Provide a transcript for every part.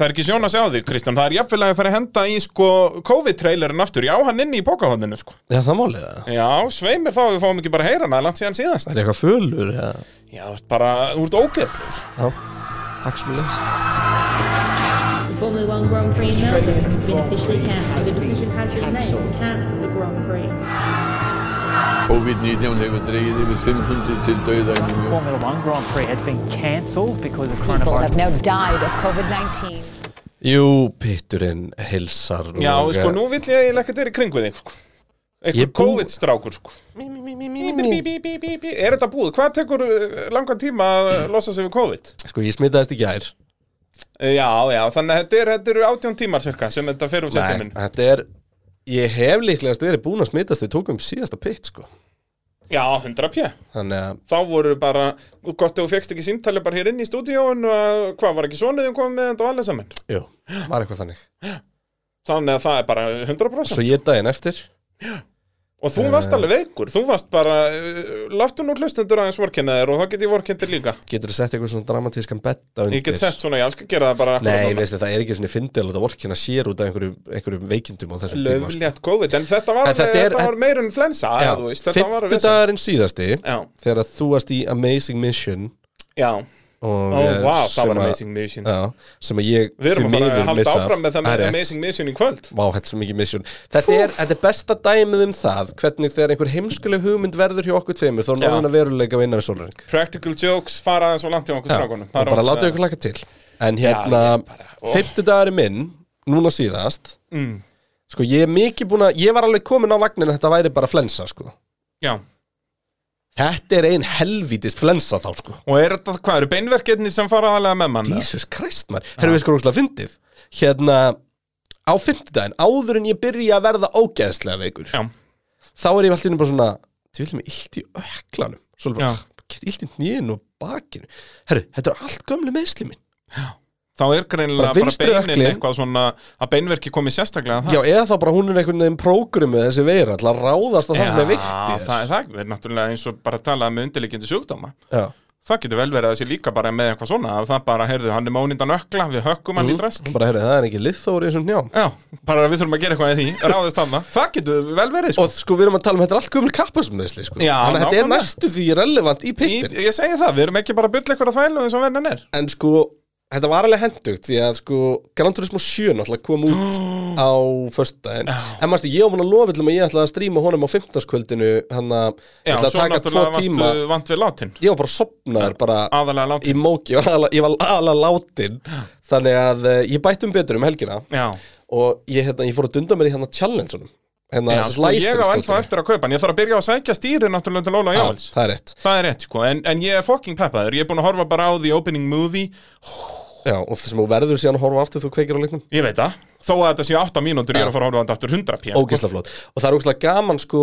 Það er ekki sjón að sjá þig, Kristján, það er jafnvel að fara að henda í sko COVID-trailerin aftur, já, hann inni í pókahotninu sko. Já, það málið það Já, sveimir þá, við fáum ekki bara að heyra hana, langt síðan síðast. Það er eitthvað fölur, já Já, þú ert bara, þú ert ógeðslegur. Já, takk sem ég les COVID-19 hefur dreigið yfir 500 til dauða í New York. Formula One Grand Prix has been cancelled because of People coronavirus. have now died of COVID-19. Jú, pitturinn hilsar Já, og, sko, eh, nú vill ég ekkert verið í kringu þig sko. Er bú- COVID-strákur sko. Er þetta búið? Hvað tekur uh, langan tíma að losa sig við COVID? Sko, ég smitaðist í gær Uh, Já, já, þannig að þetta er- þetta eru átján tímar cirka sem þetta fer úr Nei, systemin þetta er Ég hef líklegast verið búin að smitast við tókum síðasta pitt, sko Já, 100 pjö Þannig að, Þá voru bara, gott ef þú fegst ekki símtali bara hér inn í stúdíóin og hvað var ekki svonuðum komið með þetta valið saman? Jú, var eitthvað þannig. Þannig að það er bara 100% Svo ég daginn eftir Og þú varst alveg veikur, þú varst bara uh, Láttu nú hlustendur aðeins vorkennaðir og þá get ég vorkendir líka Getur þú sett eitthvað svona dramatískan betta undir Ég get sett svona, ég skal gera það bara Nei, núna. veistu, það er ekki svona fyndil að orkina sér út af einhverjum, einhverjum veikindum á þessum tíma sko. Löflétt COVID, en þetta var, var meira en flensa Já, þú veist, þetta var Fymtu vesen. dagurinn síðasti Já, Þegar þú varst í Amazing Mission já, og, ó, eh, vá, það var að- Amazing Mission. Já, sem að ég Við erum að fara að halda áfram með það er með. Amazing Mission í kvöld. Vá, þetta er svo mikið mission. Þetta er, þetta er besta dæmið um það Hvernig þegar einhver heimskuleg hugmynd verður hjá okkur tveimur Þá er Já. náðuna veruleika að vinna við sólring Practical jokes fara aðeins og langt hjá okkur strákunum. Og bara látið ykkur laka til. En hérna, ó. fimmtu dagari minn Núna síðast mm. Sko, ég er mikið búin að Ég var alveg komin á vagnin að þetta væri bara flensa, sko. Já, Þetta er ein helvítist flensa þá, sko. Og er þetta, hvað eru beinverkefni sem fara aðalega með mann? Jesus Christ, maður. Herru við sko rúkslega fyndið? Hérna, á fimmtudaginn Áður en ég byrja að verða ógeðslega veikur Já, Þá er ég alltaf bara svona Þið viljum mig illt í öklanum Svo Já. bara, get illt í nýjun og bakinu. Herru, þetta er allt gömlu meðsli minn þá er greinilega Bara bara, beinin eitthvað svona að beinverki komi sérstaklega það Já, eða þá bara hún er einhvern veginn prógrumið þessi veira Til að ráðast á það sem er vikti það, er- það er náttúrulega eins og bara talað með undirleikindi sjúkdóma. Já, Það getur vel verið að þessi líka bara með eitthvað svona að það bara, heyrðu, hann er mónindan ökla, við hökkum hann í dræst bara herru, það er ekki liðþóri í þessum njám Já, bara við þurfum að gera eitthvað í því, ráðist hann Það getur vel verið, sko. Og sko, við erum að tala um þetta er allt gömlu kappasmeðsli sko. Já, Þannig að þetta er næstu því relevant í pittin Ég segi það, við erum ekki bara að bylla eitthvað að þvælu eins og vennan er. En sko, þetta var alveg hendugt Því að sko, Gran Turismo 7 náttúrulega kom út á föstudaginn. En mástu, ég var búin að lofa til að ég ætlaði að stríma honum á 15. kvöldinu Hann að Já, ég ætlaði að svo taka tvo náttúrulega tíma. varstu vant við látin Ég var bara sopnaður bara Aðalega í látin móki Ég var aðalega- ég látin Þannig að eh, ég bætti um betur um helgina. Já, Og ég, hérna, ég fór að dunda mér í hérna challenge-unum Hérna, Já sko, ég á ennþá eftir að kaupa en Ég þarf að byrja að sækja stýri náttúrulega til Óla Já, Jóhals Það er rétt. Það er rétt, sko, en, en ég er fucking peppaður. Ég er búin að horfa bara á the opening movie. Já, og þess að þú verður síðan að horfa aftur þú kveikir á leiknum. Ég veit það, þó að þetta séu 8 mínútur Ég er að fara að horfa aftur 100 p sko. ógeðslega flott. Og það er ógeðslega gaman sko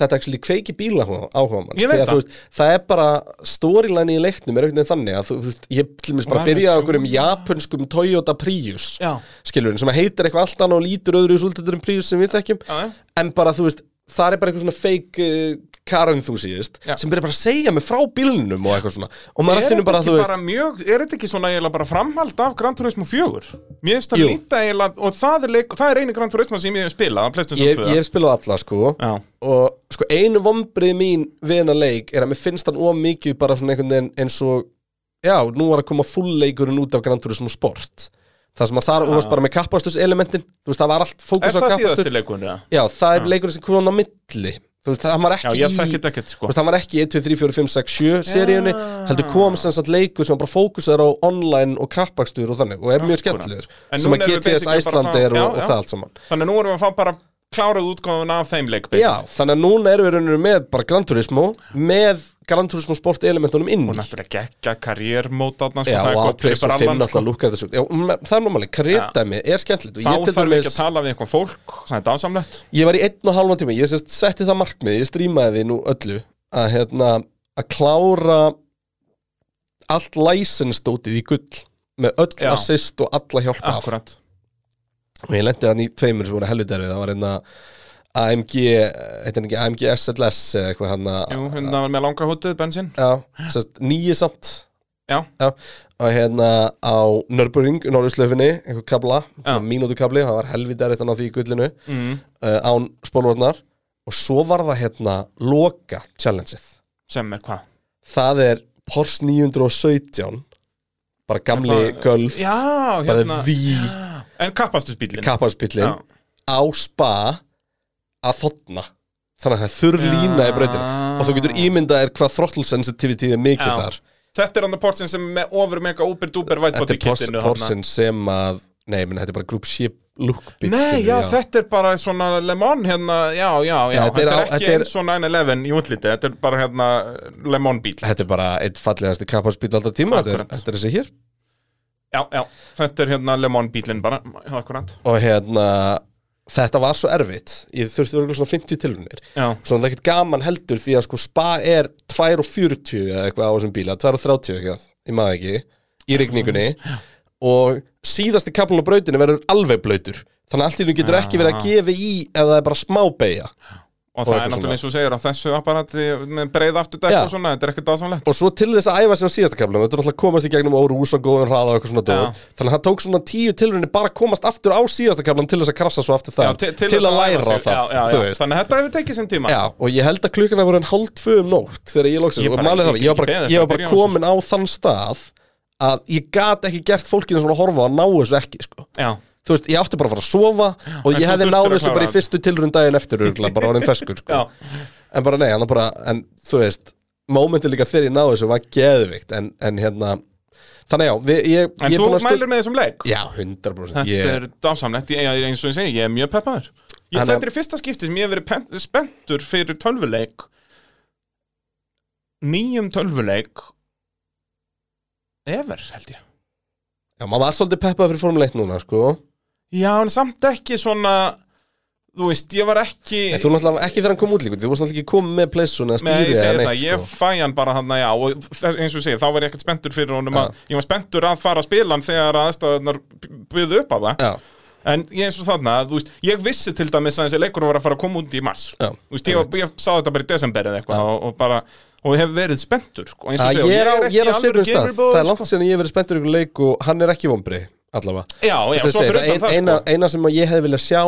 þetta actually kveiki bíla áhuga manns Þegar, veist, það er bara storyline í leiknum er veginn þannig að þú veist, ég til mér bara Right, byrja á true. einhverjum japanskum Toyota Prius Já. skilur sem heitir eitthvað allt annað og lítur öðru í súltetur en Prius sem við þekkjum Já, en bara þú veist það er bara eitthvað svona fake uh, car enthusiast Já. sem byrja bara að segja mig frá bílnum og eitthvað svona. Og maður Er allt innum þetta bara þú veist mjög, er þetta ekki svona eiginlega bara framhald af Gran Turismo 4? Mér finnst það líta eiginlega, og það er, leik, það er eini Gran Turismo sem ég hef spilað ég, 2 ég hef spilað alla sko. Já, og sko einu vombrið mín við hennar leik er að mér finnst hann of mikið bara svona einhvern veginn eins og já, nú var að koma fullleikurinn út af Gran Turismo Sport. Það sem að þar, þú veist bara með kappastuselementin þú veist, það var allt er fókus á það kappastus síðast í leikunni? Ja? já, það er leikurinn sem kom á milli þú veist, það var Já, ekki ég í þekkit ekkert þú sko veist, það var ekki í 1, 2, 3, 4, 5, 6, 7 seríunni, heldur kom sem sagt leikur sem bara fókusar á online og kappakstur og þannig, og er mjög skemmtilegur sem að GTS Æsland er og, já, og já. það allt saman. Þannig nú erum við að fá bara klárað útgáfun af þeim leik Já, þannig að núna erum við rauninu með bara Gran Turismo með Gran Turismo sport elementunum inn. Og náttúrulega geggja karriérmót Já, og A-Trace og 5 náttúrulega lúkar þessu. Já, það er náttúrulega, karriérdæmi er skemmtilegt. Þá þarf við ekki að tala við eitthvað fólk Það er dásamlegt. Ég var í einn og halvan tíma ég setti það markmið, ég strímaði því nú öllu að hérna, að klára allt license dótið í gull með öll assist og alla hjálpa af. Akkurat og ég lendi þannig í tveimur sem voru helvitari það var hérna AMG, heitir hann ekki AMG SLS eða eitthvað hann Jú, hérna var með langa hótið, bensin Já, sérst, nýju samt. Já, Já, og hérna á Nürburgring, Norðurslöfinni, einhver kabla, mínútu kabli, það var erfitt að ná því gullinu, mm. uh, án spólvarnar, og svo var það hérna loka challengeið. sem er hvað? Það er Porsche 917, bara gamli Já, bara hérna. Því En kappastursbílinn kapparspillin Já. á spa að þotna. Þannig að það er þurr lína í brautina. Og þú getur ímyndað er hvað throttle sensitivity er mikið Já. þar. Þetta er hann að porsin sem er með over mega uber duper Þetta whitebody er Pors- kitinu Porschen sem að, nei, menn þetta er bara group ship look bit. Nei, skilur, já, þetta er bara svona Le Mans hérna, já, já, já, þetta þetta er er, á- ekki þetta er- eins og 911 í útliti, þetta er bara hérna Le Mans bíl Þetta er bara eitt fallegasti kapparspíl alltaf tíma, þetta er, Akkurat. þetta er þessi hér Já, já, þetta er hérna Le Mans bílinn bara, já, akkurat. Og hérna, þetta var svo erfitt. Ég þurfti verið svona 50 tilhörnir Já, svo það er ekkert gaman heldur því að sko spa er 2.40 eða eitthvað á þessum bíla 2.30 eitthvað, ég maður ekki í rigningunni. Og síðasti kaplan á brautinu verður alveg blöytur þannig að allt í nú getur ekki verið að gefa í ef það er bara smá beigja og það er náttúrulega eins og segir á þessu apparati með breið afturdekk og svona, þetta er ekkert aðsamlegt og svo til þess að æfa sig á síðasta kaplan þetta er alltaf að komast í gegnum órús og góðum hraða og eitthvað svona Já. þannig að það tók svona tíu tilhörnir bara að komast aftur á síðasta kaplan til þess að krassa svo aftur það til, til, til að læra sig. það já, já, þú já. veist. Þannig að þetta hefur tekið sinn tíma. Já, og ég held að klukkuna voru en hálf tvö um nótt þegar ég loksins, Ég og málið það, ég að Já, Þú veist, ég átti bara að fara að sofa og en ég hefði þurftir náð að þessu bara í fyrstu tilrun daginn eftir örgulega, bara orðin feskur, sko. Já, En bara nei, hann bara, en þú veist Mómenti líka þegar ég náði þessu var geðvikt en, en hérna, þannig já við, ég, en ég er þú búinn að stu- mælir með þessum leik? Já, 100% Þetta ég, er dásamlegt, ég, ég, eins og ég segi, ég er mjög peppaður. Þetta er fyrsta skipti sem ég hef verið pen- spenntur fyrir tölvuleik. Nýjum tölvuleik Ever, held ég. Já, maður var svolítið peppað fyrir Formule 1 núna, sko Já, en samt ekki svona Þú veist, ég var ekki En þú náttúrulega ekki þegar hann kom út líka Þú varst náttúrulega ekki komið með plessun eða Nei, ég stýri segi eða neitt, ég sko. fæ hann bara hann já og þess, eins og ég segi, þá var ég ekkert spenntur fyrir honum að, ég var spenntur að fara að spila hann þegar aðstæðunar byggðu upp á það. Já, en ég eins og þarna, þú veist, ég vissi til dæmis að þessi leikur var að fara að koma út í mars. Já, þú veist, ég, var- ég sá þetta bara í desember eða eitthvað og, og bara, og hef verið spenntur sko, Að ég er á, ég svipum stað. Það er sko. langt síðan ég hef verið spenntur ykkur leik og hann er ekki vombrið allavega. Já, já, Þú veist, svo ég fyrir segi, utan það, eina, sko. eina sem ég hefði viljað sjá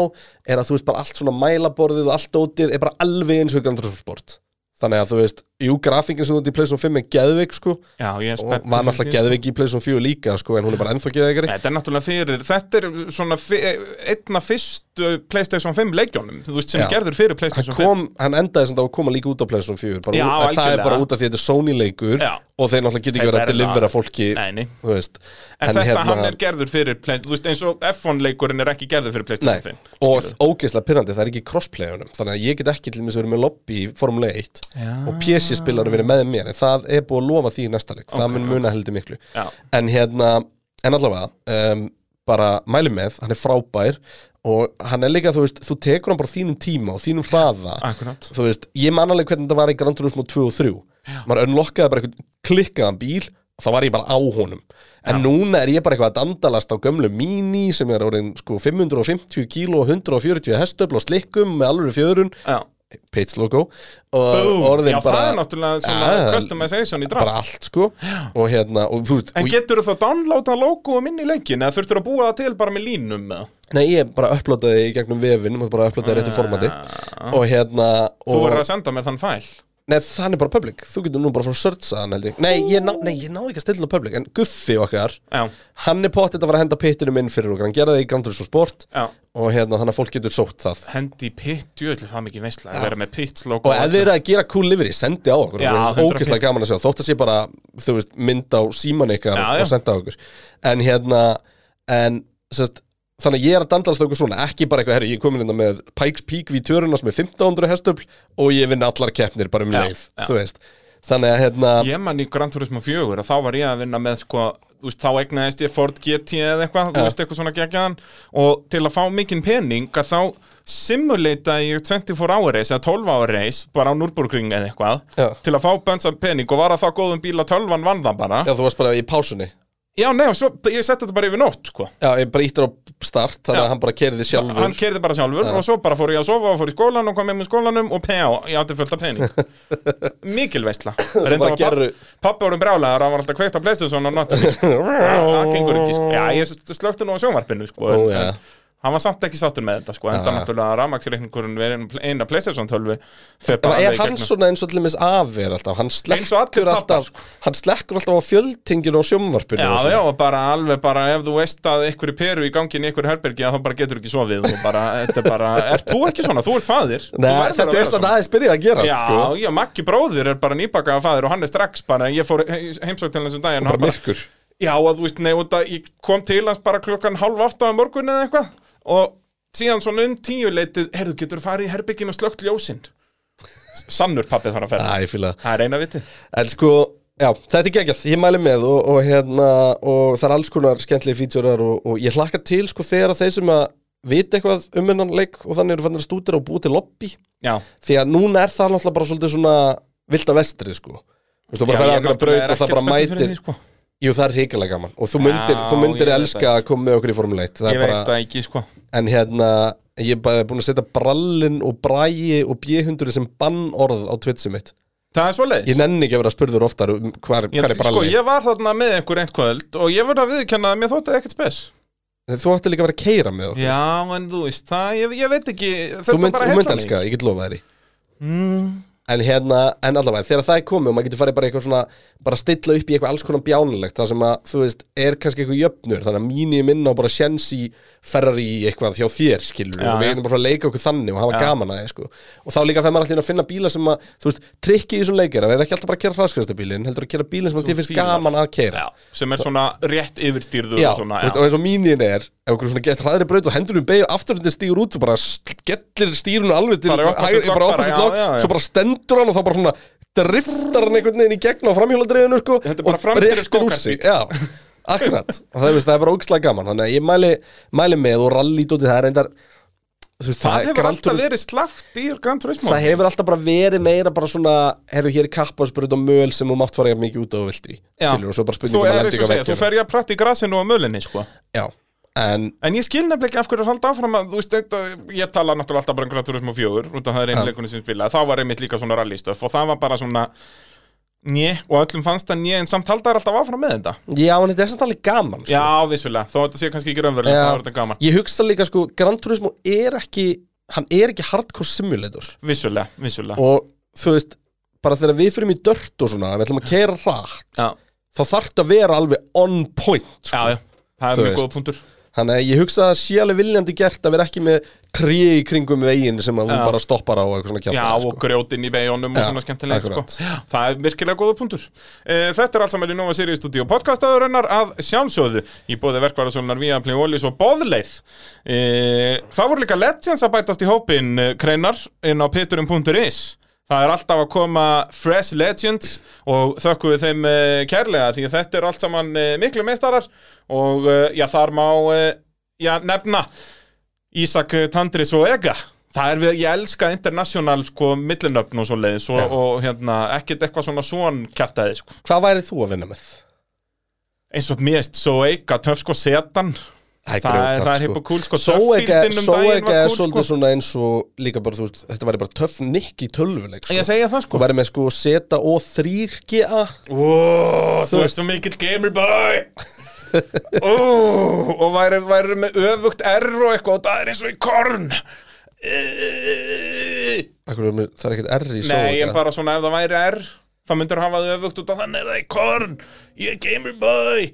er að þú veist bara allt svona mælaborðið og allt dótið er bara alveg eins og Grand Turismo Sport Þannig að þú veist, jú, grafíkin sem þú ert í PlayStation 5 er geðveik sko. Já, ég er og spenntur var náttúrulega því, geðveik í PlayStation 4 líka sko en hún er bara ennþá geðveikari. Þetta er náttúrulega fyrir, þetta er svona einna fyrstu PlayStation 5 leikjónum, þú veist, sem Já. gerður fyrir hann, PlayStation 5 kom, hann endaði sem það að koma líka út á PlayStation 4 bara, Já, út- að það er bara út af því að þetta er Sony leikur Já. og þeir náttúrulega geta Þeir ekki verið að delivera fólki Nei, nei. þú veist. En, þetta hérna- hann er gerður fyrir Play- Þú veist eins og F1 leikurinn er ekki gerður fyrir Nei, PlayStation 5 og ógeðslega pyrrandi, það er ekki crossplayunum þannig að ég get ekki til þess að vera með lobby í Formule 1 Já. og PC-spilar verið með mér en það er búið að lofa því í næsta leik. Það mun muna heldur miklu. Já. en hérna, en allavega um, bara mæli með, hann er frábær og hann er líka, þú veist, þú tekur hann bara þínum tíma og þínum hraða. Akkurat. þú veist, ég man alveg hvernig þetta var í Gran Turismo 2 og 3 maður unlockaði bara einhvern klikkaðan bíl og þá var ég bara á honum. En núna er ég bara eitthvað að dandalast á gömlu Mini sem er orðin sko 550 kíló og 140 hestöfl og slikkum með alveg fjörun Já. Pits logo og Já, bara það er náttúrulega svona Ja, customization í bara drast allt sko. Og hérna, og þú veist En getur þú þá downloada logoum inn í leikin eða þurftur að búa það til bara með línum eða? nei, ég bara upplótaði í gegnum vefin og bara upplótaði réttu formati. Og hérna Þú og, verður að senda mér þann fæl Nei, þannig er bara public, þú getur nú bara frá að searcha hann held ég. Nei, ég, ná, nei, ég náði ekki að stilla hann public En Guffi okkar, Já, hann er pottið að fara að henda pittinum inn fyrir okkur. Hann gerði það í Grand Turismo Sport já. Og hérna, þannig að fólk getur sótt það. Hendi pitt, jöðli það mikið veistla að vera með pitts logo Og ef þið eru að gera cool livery, sendi á okkur. Já, Það er 100%. ógeðslega gaman að sjá Þótt að sé bara, þú veist, mynd á síman ykkar Já, já. Og senda á okkur. En hérna, en, sérst Þannig að ég er að dandalast okkur svona, ekki bara eitthvað, herri, ég er komin hérna með Pikes Peak við töruna sem er 1500 hestöfl og ég vinn allar keppnir bara um Já, leið, já. þú veist. Þannig að hérna, Ég man í Gran Turismo 4 og þá var ég að vinna með sko, þú veist, þá egnaðist ég Ford GT eða eitthvað, þú Já. veist, eitthvað svona geggjaðan og til að fá mikinn pening að þá simulata ég 24 hour race eða 12 hour race bara á Nürburgring eða eitthvað Já. til að fá bönsan pening og var að þá góðum bíl að 12 vann það bara já, þú varst bara í pásunni. Já, nei, svo, ég setti þetta bara yfir nótt, sko. Já, ég bara íttur á start Þannig að hann bara kerði sjálfur. hann kerði bara sjálfur og svo bara fór ég að sofa og fór í skólan og kom með með skólanum og PA, ég átti fullt af pening. Mikil veistla reynda var papp, pappi vorum brjálæðar hann var alltaf kveikt á Playstation og náttúrulega það gengur ekki, sko. já ég slökti nú á sjónvarpinu sko, Ó, já. en hann var samt ekki sáttur með þetta sko, enda náttúrulega rafmaksreikningurinn verið eina Playstation 12 fer Það bara er í hann svona eins og til dæmis afi er alltaf Hann og slekkur pappar, alltaf sko. Hann slekkur alltaf á fjöldtinginu á sjómvarpinu Já, og já, og bara alveg bara ef þú veist að einhverju peru í gangin í einhverju herbergi þá bara getur ekki sofið og bara, þetta er bara, ert þú ekki svona, þú ert faðir. Þú Nei, að þetta er svona. aðeins byrjað að gerast Já, sko. já, Maggi bróðir er bara nýbakaða fæður og hann er strax bara, ég fór heimsók til þessum daginn Bara hann myrkur. Já, að þú veist, nei, út að ég kom til hans bara klukkan halv átta á morgun eða eitthvað og síðan svona um tíu leitið, heyrðu, getur farið í herbyggin og slögt ljósinn Sannur pappið þarf að ferða fíla það. Er eina vitið. En sko, já, þetta er geggjað, ég mæli með og, og hérna, og það er alls konar skemmtlegi fítsjórar og, og ég hlakka til sko þegar að þeir sem að vita eitthvað um hennan leik og þannig eru fannir að stúdira og búið til lobby. Já, því að núna er það náttúrulega bara svolítið svona vilda vestrið sko. Þú veist, þú bara ég að náttúrulega braut er og það bara mætir. sko. Jú, það er hrigalega gaman. Og þú myndir, Já, þú myndir ég veit elska að koma með okkur í Formule 1 það Ég er veit bara, það ekki, sko. En hérna, ég er bara búin að setja brallin og bræi og bjöhundur sem bannorð á Twitchi mitt. Það er svo leiðis Ég nenni ekki að vera spurður oftar um hvar, hvar er sko, bralli ég var þarna með einhver einn kvöld og ég verði að viðkjanna að mér þótti það ekkert spes. Þú ætti líka að vera að keira með okkur. Já, en þú veist, það, ég, ég veit ekki Þú Þetta mynd, bara þú mynd heillar mig. elska, það, ég get lofa þér í mm, En hérna, en allavega, þegar það er komið og maður getur farið bara eitthvað svona bara stilla upp í eitthvað alls konar bjánulegt það sem að, þú veist, er kannski eitthvað jöfnur þannig að mínu minna og bara sjens í Ferrari í eitthvað hjá þér, skilur Já, og við já. getum bara að leika okkur þannig og hafa Já. gaman að þið, sko og þá líka þegar maður allir að finna bíla sem að, þú veist, trikki í þessum leikir að það er ekki alltaf bara að kera hraðskræstabílin heldur að kera bílin sem þið finnst gaman að kera já, sem er svona rétt yfirstýrður Já, og svona, veist, og eins og mínin er ef okkur svona gett hraðri braut og hendur um beigð afturhundi stígur út og bara skellir stýrunu alveg til Bara í bara já, lock, já, já. svo bara stendur hann og þá bara svona driftar hann einhvern veginn í gegn á framhjóladriðinu sko, og breytir úr sig. Já, akkurat. Og það, veist, það er bara ógislega gaman. Þannig að ég mæli, mæli með og rallítóti það er reyndar veist, Það hefur Gran alltaf verið slagt í Gran Turismo. Það hefur alltaf bara verið meira bara svona Herru, hér er kapparsbrut á möl sem þú mátt fara mikið út á og Já. Skilur, og svo bara Þú spurning um er að og segja, þú fer ég að pratta í grasinu og mölinni, sko. Já, en En ég skil nefnilega ekki af hverju að halda áfram að, þú veist, þetta, ég tala náttúrulega alltaf bara um Gran Turismo 4, út af það er einu Já. leikunni sem spila, þá var einmitt líka svona rallystöf og það var bara svona, njö, og öllum fannst það njö, en samt halda þær alltaf áfram með þetta. Já, en þetta er samt alveg gaman sko. Já, vissulega, þó þetta sé kannski ekki Já. það var þetta gaman. Ég hugsa líka sko, Gran Turismo er ekki Hann er ekki hardcore simulator Vissulega, vissulega. Og þú veist, bara þegar við fyrir í dört og svona Sko. Þú. Þannig að ég hugsa að alveg viljandi gert að vera ekki með trí í kringum veginn sem að þú Já. bara stoppar á og eitthvað svona kjátt Já, og grjótinn í beigjónum og Já, svona skemmtilegt, sko. Já, það er virkilega góða punktur. Uh, þetta er allt saman í Nova Sirius Studio podcastaðurinnar að sjálfsögðu í bóði verkvarðarsólunar via Play Wallis og Bóðleið. Uh, það voru líka Legends að bætast í hópin uh, kreinar inn á piturum.is. Það er alltaf að koma Fresh Legends og þökkum við þeim uh, kærlega því að þetta er allt saman uh, miklu meistarar og uh, já, þar má já, nefna Ísak Tandris og Ega Það er við, ég elska international sko, millinöfn og svo leiðis og, og hérna, ekkert eitthvað svona svon kjæftæði sko. Hvað værið þú að vinna með? eins og mest, svo Ega, töf sko setan Það það, er- það er hipp og cool sko, Sóega Töffíldin um er svolítið sko. svona eins og líka bara, þú veist, þetta væri bara töff nikk í tölvuleik sko. Ég segja það Þú sko væri með sko seta og 3GA Ó, þú ert svo mikill gamer boy. Ó, og væri, væri með öfugt R og eitthvað og það er eins og í korn. Akkur, Það er ekkert R í Nei, Sóega en bara svona ef það væri R þá myndir hafa það öfugt út af þannig er það í korn. Ég er gamer boy.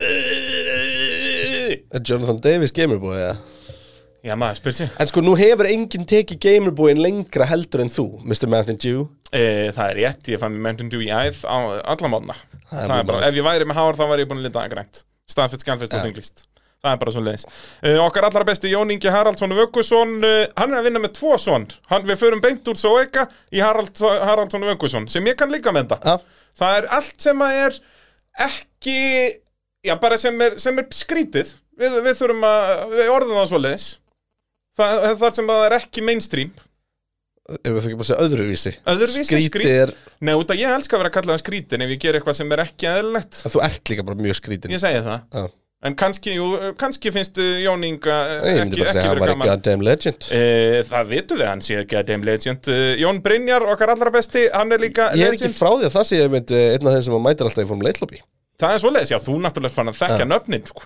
Er Jonathan Davis Gamerboy eða? Já, maður spyr sér En sko, nú hefur enginn tekið Gamerboyin lengra heldur en þú, Mr. Mountain Dew. E, Það er rétt, ég fann Mountain Dew í æð á alla mánuð. ef ég væri með hár þá væri ég búin að lita það grænt. Staðfest, skjálfest og þinglist Það er bara svo leiðis uh, Okkar allra besti Jón Ingi Haraldsson Vögguson uh, Hann er að vinna með tvo son. Hann, Við förum beint úr Soeka í Harald, Haraldsson Vögguson sem ég kann líka með þetta. Já, Það er allt sem að er ekki Já, bara sem er, sem er skrítið Við, við þurfum að, við orðum það svo leiðis Það þar sem að það er ekki mainstream. Ef við þurfum ekki að segja öðruvísi. Öðruvísi Skrítið skrít- er, Nei, út að ég elska að vera að kalla það skrítin ef ég ger eitthvað sem er ekki eðlilegt. Að þú ert líka bara mjög skrítin Ég segi það. Já. En kannski, jú, kannski finnst uh, Jón Inga uh, Ég myndi ekki, bara ekki segja að hann var gaman goddamn legend. E, Það vitum við, hann sé ekki að Dame Legend Jón Brynjar, okkar allra besti, hann er líka Ég er ekki legend. frá því að það sé ég mynd einn af þeim sem að mætir alltaf í Formule 1 lobby. Það er svoleiðis, já, þú náttúrulega fann að þekkja nöfnin sko.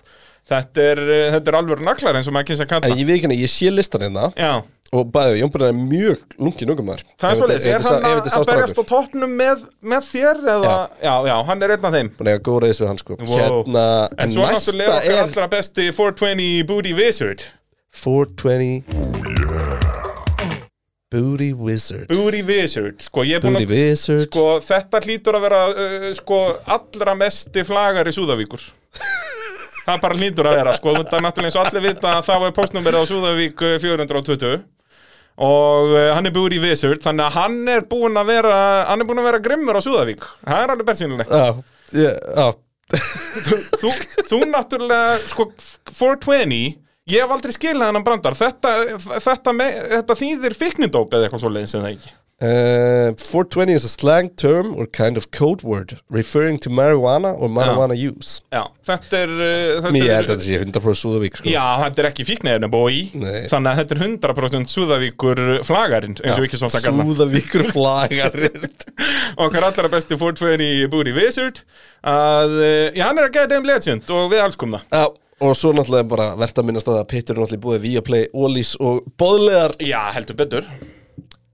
Þetta, er, uh, þetta er alveg naklar eins og maður kynst að kalla ég veit ekki henni, ég sé listan hérna. Já, og bæði, Jón Brynjar er mjög lungin ungumar það er svoleiðis, er hann að, að berjast á toppnum með, með þér eða, já. já, hann er einn af þeim. Búin að góð reyðis við hann sko. Wow. Hérna, En svo náttúrulega er okkar er allra besti 420 Booty Wizard. 420 Booty Wizard. Booty Wizard, sko Booty að Wizard. Sko þetta hlýtur að vera uh, sko allra mesti flagar í Súðavíkur Það bara hlýtur að vera sko. Þetta er náttúrulega eins og allir vita að það var postnúmerið á Súðavík uh, 420 og uh, hann er Booty Wizard þannig að hann er búin að vera hann er búin að vera grimmur á Súðavík. Það er alveg bersýnilegt. Já, já. Þú, þú náttúrulega sko 420 ég hef aldrei skilað hennan brandar. Þetta, þetta, me, þetta þýðir fiknindóp eða eitthvað svo leiðis eða ekki Uh, 420 is a slang term or kind of code word referring to marijuana or marijuana use. Já, þetta er uh, Mér er- þetta sé 100% súðavík sko. Já, þetta er ekki fíknefni bói. Þannig að þetta er 100% Súðavíkur flagarinn Súðavíkur flagarinn. Okkar allra besti 420 Booty Wizard að, uh, Já, hann er að geta um legend og við elskum það Já, og svo náttúrulega bara verðt að minnast að Pittur er náttúrulega búið Viaplay, Ólís og Bóðlegar Já, heldur betur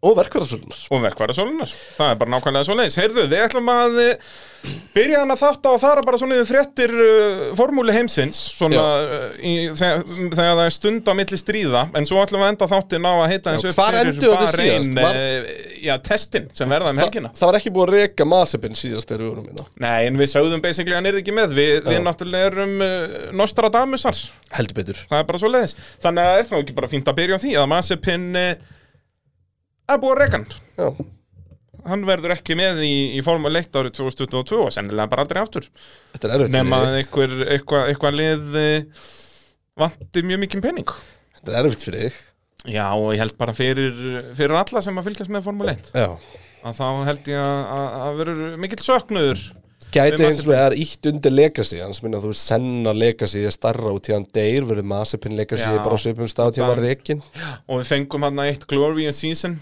og verkvæðarsölunar. og verkvarasólunar Það er bara nákvæmlega svo leiðis Heyrðu, við ætlum að uh, byrja hann að þátt á að fara bara svona yfir fréttir uh, formúli heimsins svona uh, í, þegar, þegar það er stund á milli stríða. En svo ætlum við að enda þáttin á að heita eins hvar fyrir Bahrein, síðast? Var- uh, testin sem verða um helgina. það var ekki búið að reka Masepin síðast þegar við vorum hérna. Nei, en við sögðum basically að hann er ekki með. Við, við náttúrulega erum Nostradamusar. Heldur betur. Það er bara svo leiðis Þannig að það er að því að búið að reka hann. Verður ekki með í, í Formule 1 árið 2022 og sennilega bara aldrei aftur. Að þig. einhver, eitthvað, eitthvað lið uh, vanti mjög mikið penning Þetta er erfitt fyrir þig. Já, og ég held bara fyrir, fyrir alla sem að fylgjast með Formule 1 Já. að þá held ég að, að, að verður mikill söknuður. Gæti eins og er ítt undir legacy hans minna þú senna legacy er starra út í hann deyr verður Masepin legacy bara á svipum stað til hann var rekin og við fengum hann eitt Glorious Season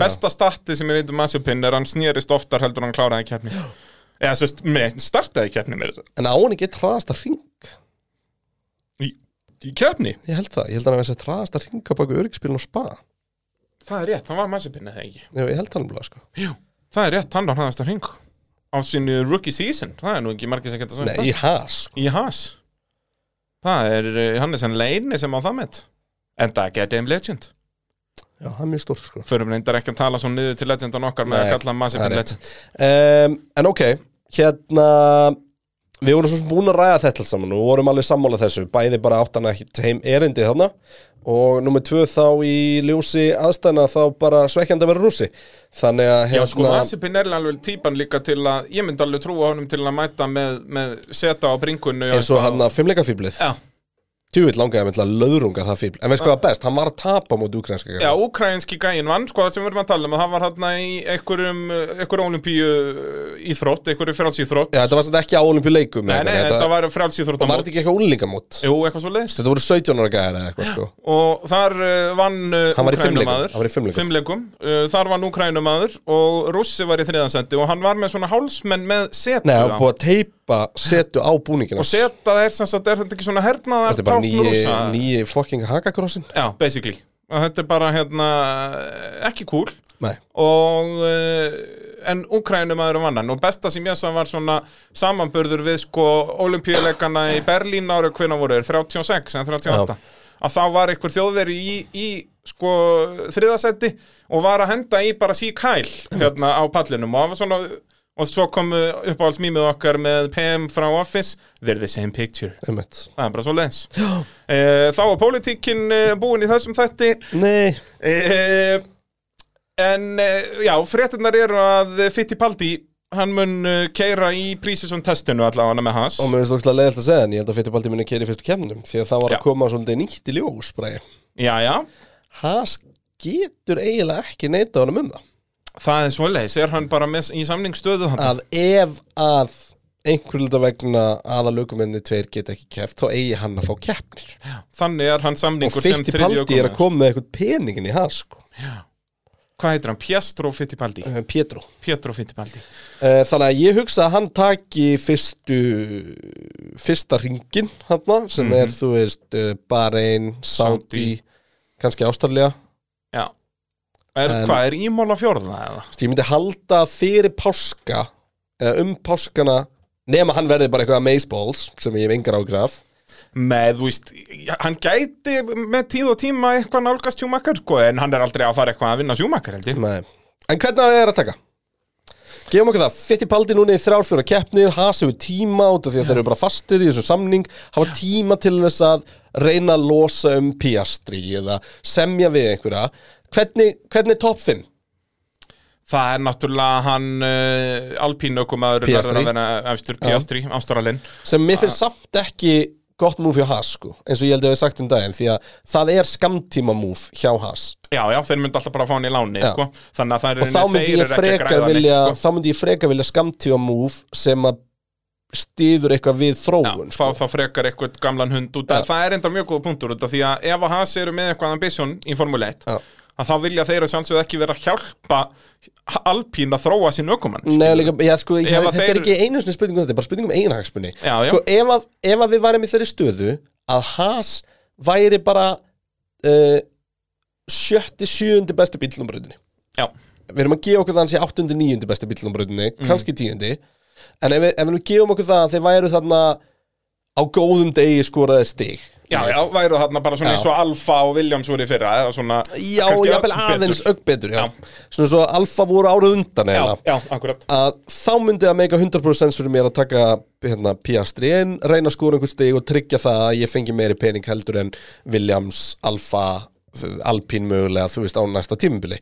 besta starti sem ég veit um Mazepin er hann snýrist oftar heldur en hann kláraði keppni. Eða sérst, startaði keppni með þessu. En á hann ekki traðast að ring í, í keppni, ég held það, ég held að hann hefði sett traðast að ringa baka öryggsbílun og spa. Það er rétt, hann var Mazepin eða ekki? Já, ég held það nefnilega sko. Jú, það er rétt, hann var hraðast að hring á sínu rookie season, það er nú ekki margir sem geta sagt það. í has sko. í has það er, eh, hann er senn leini sem á það með en það er Game Legend Já, það er mjög stórt sko. Förum reyndar ekki að tala svo niður til legendan okkar með Nei, að kalla er rétt. Legend um, En ok, hérna Við vorum svo sem búin að ræða þetta saman og vorum alveg sammála þessu. Bæði bara áttan að heim erindi þarna. Og nummer tvö þá í ljósi aðstæðna þá bara svekkjandi að vera rússi. Þannig að Já, sko, hérna Mazepin er alveg típan líka til að ég myndi alveg trúa honum til að mæta með, með seta á bringunni eins og hann að fimmleikafíblið Já, Tjúvill langaði með til að löðrunga það fíbl En veist hvað var best, hann var að tapa mót úkrænska Já, úkrænski gæinn vann, sko, það sem við erum að tala um. Að það var hann í einhverjum, einhverjum olimpíu íþrótt, einhverju frjálsíþrótt. Já, þetta var samt ekki á olimpíuleikum Nei, nei, þetta var frjálsíþrótt Var þetta ekki eitthvað úlingamót? Jú, eitthvað svo leiðist Þetta voru 17 ára gæðar eða eitthvað sko. Og þar uh, vann uh, Hann var í fimmleikum, Með setu á. búningina Og seta er sem sagt, er þetta ekki svona hernaðar Þetta er bara nýji, nýji fucking hakakrossin Já, basically. Og Þetta er bara hérna ekki cool. Nei, og uh, en Ukrænumæður vann hann og besta sem ég sá var svona samanburður við sko olimpíuleikana í Berlín ára hvernig voru þeir, 36 en 38 að þá var einhver þjóðveri í, í sko þriðasetti og var að henda í bara sík hæl hérna á pallinum. Og það var svona og svo komu uppáhaldsmýmið okkar með PM frá Office, they're the same picture. Einmitt. Það er bara svo leins uh, þá var pólitíkin uh, búin í þessum þætti. Nei, uh, en já, fréttinnar eru að Fittipaldi hann mun keira í prísisum testinu allavega með hans og mér finnst það leiðilt að segja en ég held að Fittibaldi minni keiri fyrstu kemnum því að það var Já. að koma svolítið nýtt í ljós bræði já, já, Haas getur eiginlega ekki neita honum um það það er svoleiðis er hann bara með, í samningsstöðu að ef að einhver hluta vegna aðalökumenni tveir geta ekki keft þá eigi hann að fá keppnir Þannig er hann og samningur sem Fitti þriðji Paldi er að koma með eitthvað peningin í hans sko. Hvað heitir hann? Piastro Fittipaldi Eh, Pietro Pietro Fittipaldi Eh, Þannig að ég hugsa að hann taki fyrstu fyrsta ringin hann sem Mhm. er þú veist uh, Bahrein, Saudi, Saudi. kannski Ástralja Já er, En- Hvað er ímóla fjórða eða? Ég myndi halda fyrir páska eða um páskana nema hann verði bara eitthvað amazeballs sem ég hef engar ágraf Með, þú veist, hann gæti með tíð og tíma eitthvað nálgast sjúmakar sko, en hann er aldrei að fara eitthvað að vinna sjúmakar held ég Nei. En hvernig á ég er að taka? Gefum okkur það, Fittipaldi núna í þrjár fjóra keppnir, Haas hefur tíma út af því að þeir eru bara fastir í þessum samning hafa tíma til þess að reyna að losa um Piastri eða semja við einhverja Hvernig, hvernig er top 5? Það er náttúrulega hann uh, Alpín ökumaður Piastri. verður að vera efstur Piastri, Ástralinn sem mér finnst samt ekki gott múf hjá Haas sko, eins og ég held að við sagt um daginn því að það er skamtíma múf hjá Haas Já, já, þeir myndi alltaf bara að fá hann í láni Já. sko. Þannig að það er og þá myndi ég frekar vilja þá myndi ég frekar vilja skamtíma múf sem að stýður eitthvað við Já, þróun fá sko. þá frekar eitthvað gamlan hund út að Já. það er enda mjög góð punktur út af því að ef að Haas eru með eitthvað ambition í Formule 1 Já. Að þá vilja þeir að sjálfsögðu ekki vera að hjálpa Alpín að þróa sín ökumann. Nei, líka, já, sko, ég, þetta er þeir- ekki einu sinni spurning um þetta, er bara spurning um einhagsmunni sko, ef, að, ef að við værum í þeirri stöðu að Haas væri bara uh, sjötti, sjöundi besti bílnum bröðinni Já, við erum að gefa okkur það að hann sé áttundi, níundi besti bílnum bröðinni, Mhm. kannski tíundi. En ef við, ef við gefum okkur það að þeir væru þarna á góðum degi skoraði stig já, já, væru þarna bara svona Já. eins og Alfa og Williams voru í fyrra eða svona Já, jafnvel ögn aðeins betur. ögg betur, já. Já. Svona svo Alfa voru árið undan Já, já, akkurat að þá myndi það meika 100% sens fyrir mér að taka hérna, Piastri en reyna að skora einhver stig og tryggja það að ég fengi meiri pening heldur en Williams, Alfa Alpín mögulega, þú veist, á næsta tímubili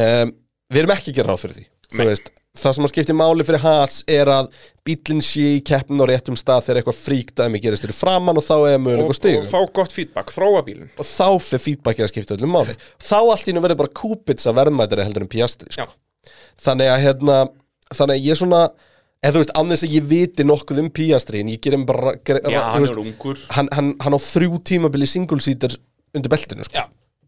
um, Við erum ekki að gera ráð fyrir því Þú veist, það sem að skipti máli fyrir Haas er að bílinn sé í keppnin á réttum stað þegar eitthvað fríkdæmi gerist fyrir framann og þá er mögulega og, og stigum og fá gott feedback, þróa bílinn og þá fyrir feedbackið að skipta öllum máli þá allt í nú verður bara kúpitsa verðmætari heldur en Piastri sko. Já. þannig að hérna þannig að ég svona eða þú veist, annars að ég viti nokkuð um Piastri en ég bara ger, Já, hann er ungur hann, hann, hann á þrjú tímabili single seater undir beltinu sko.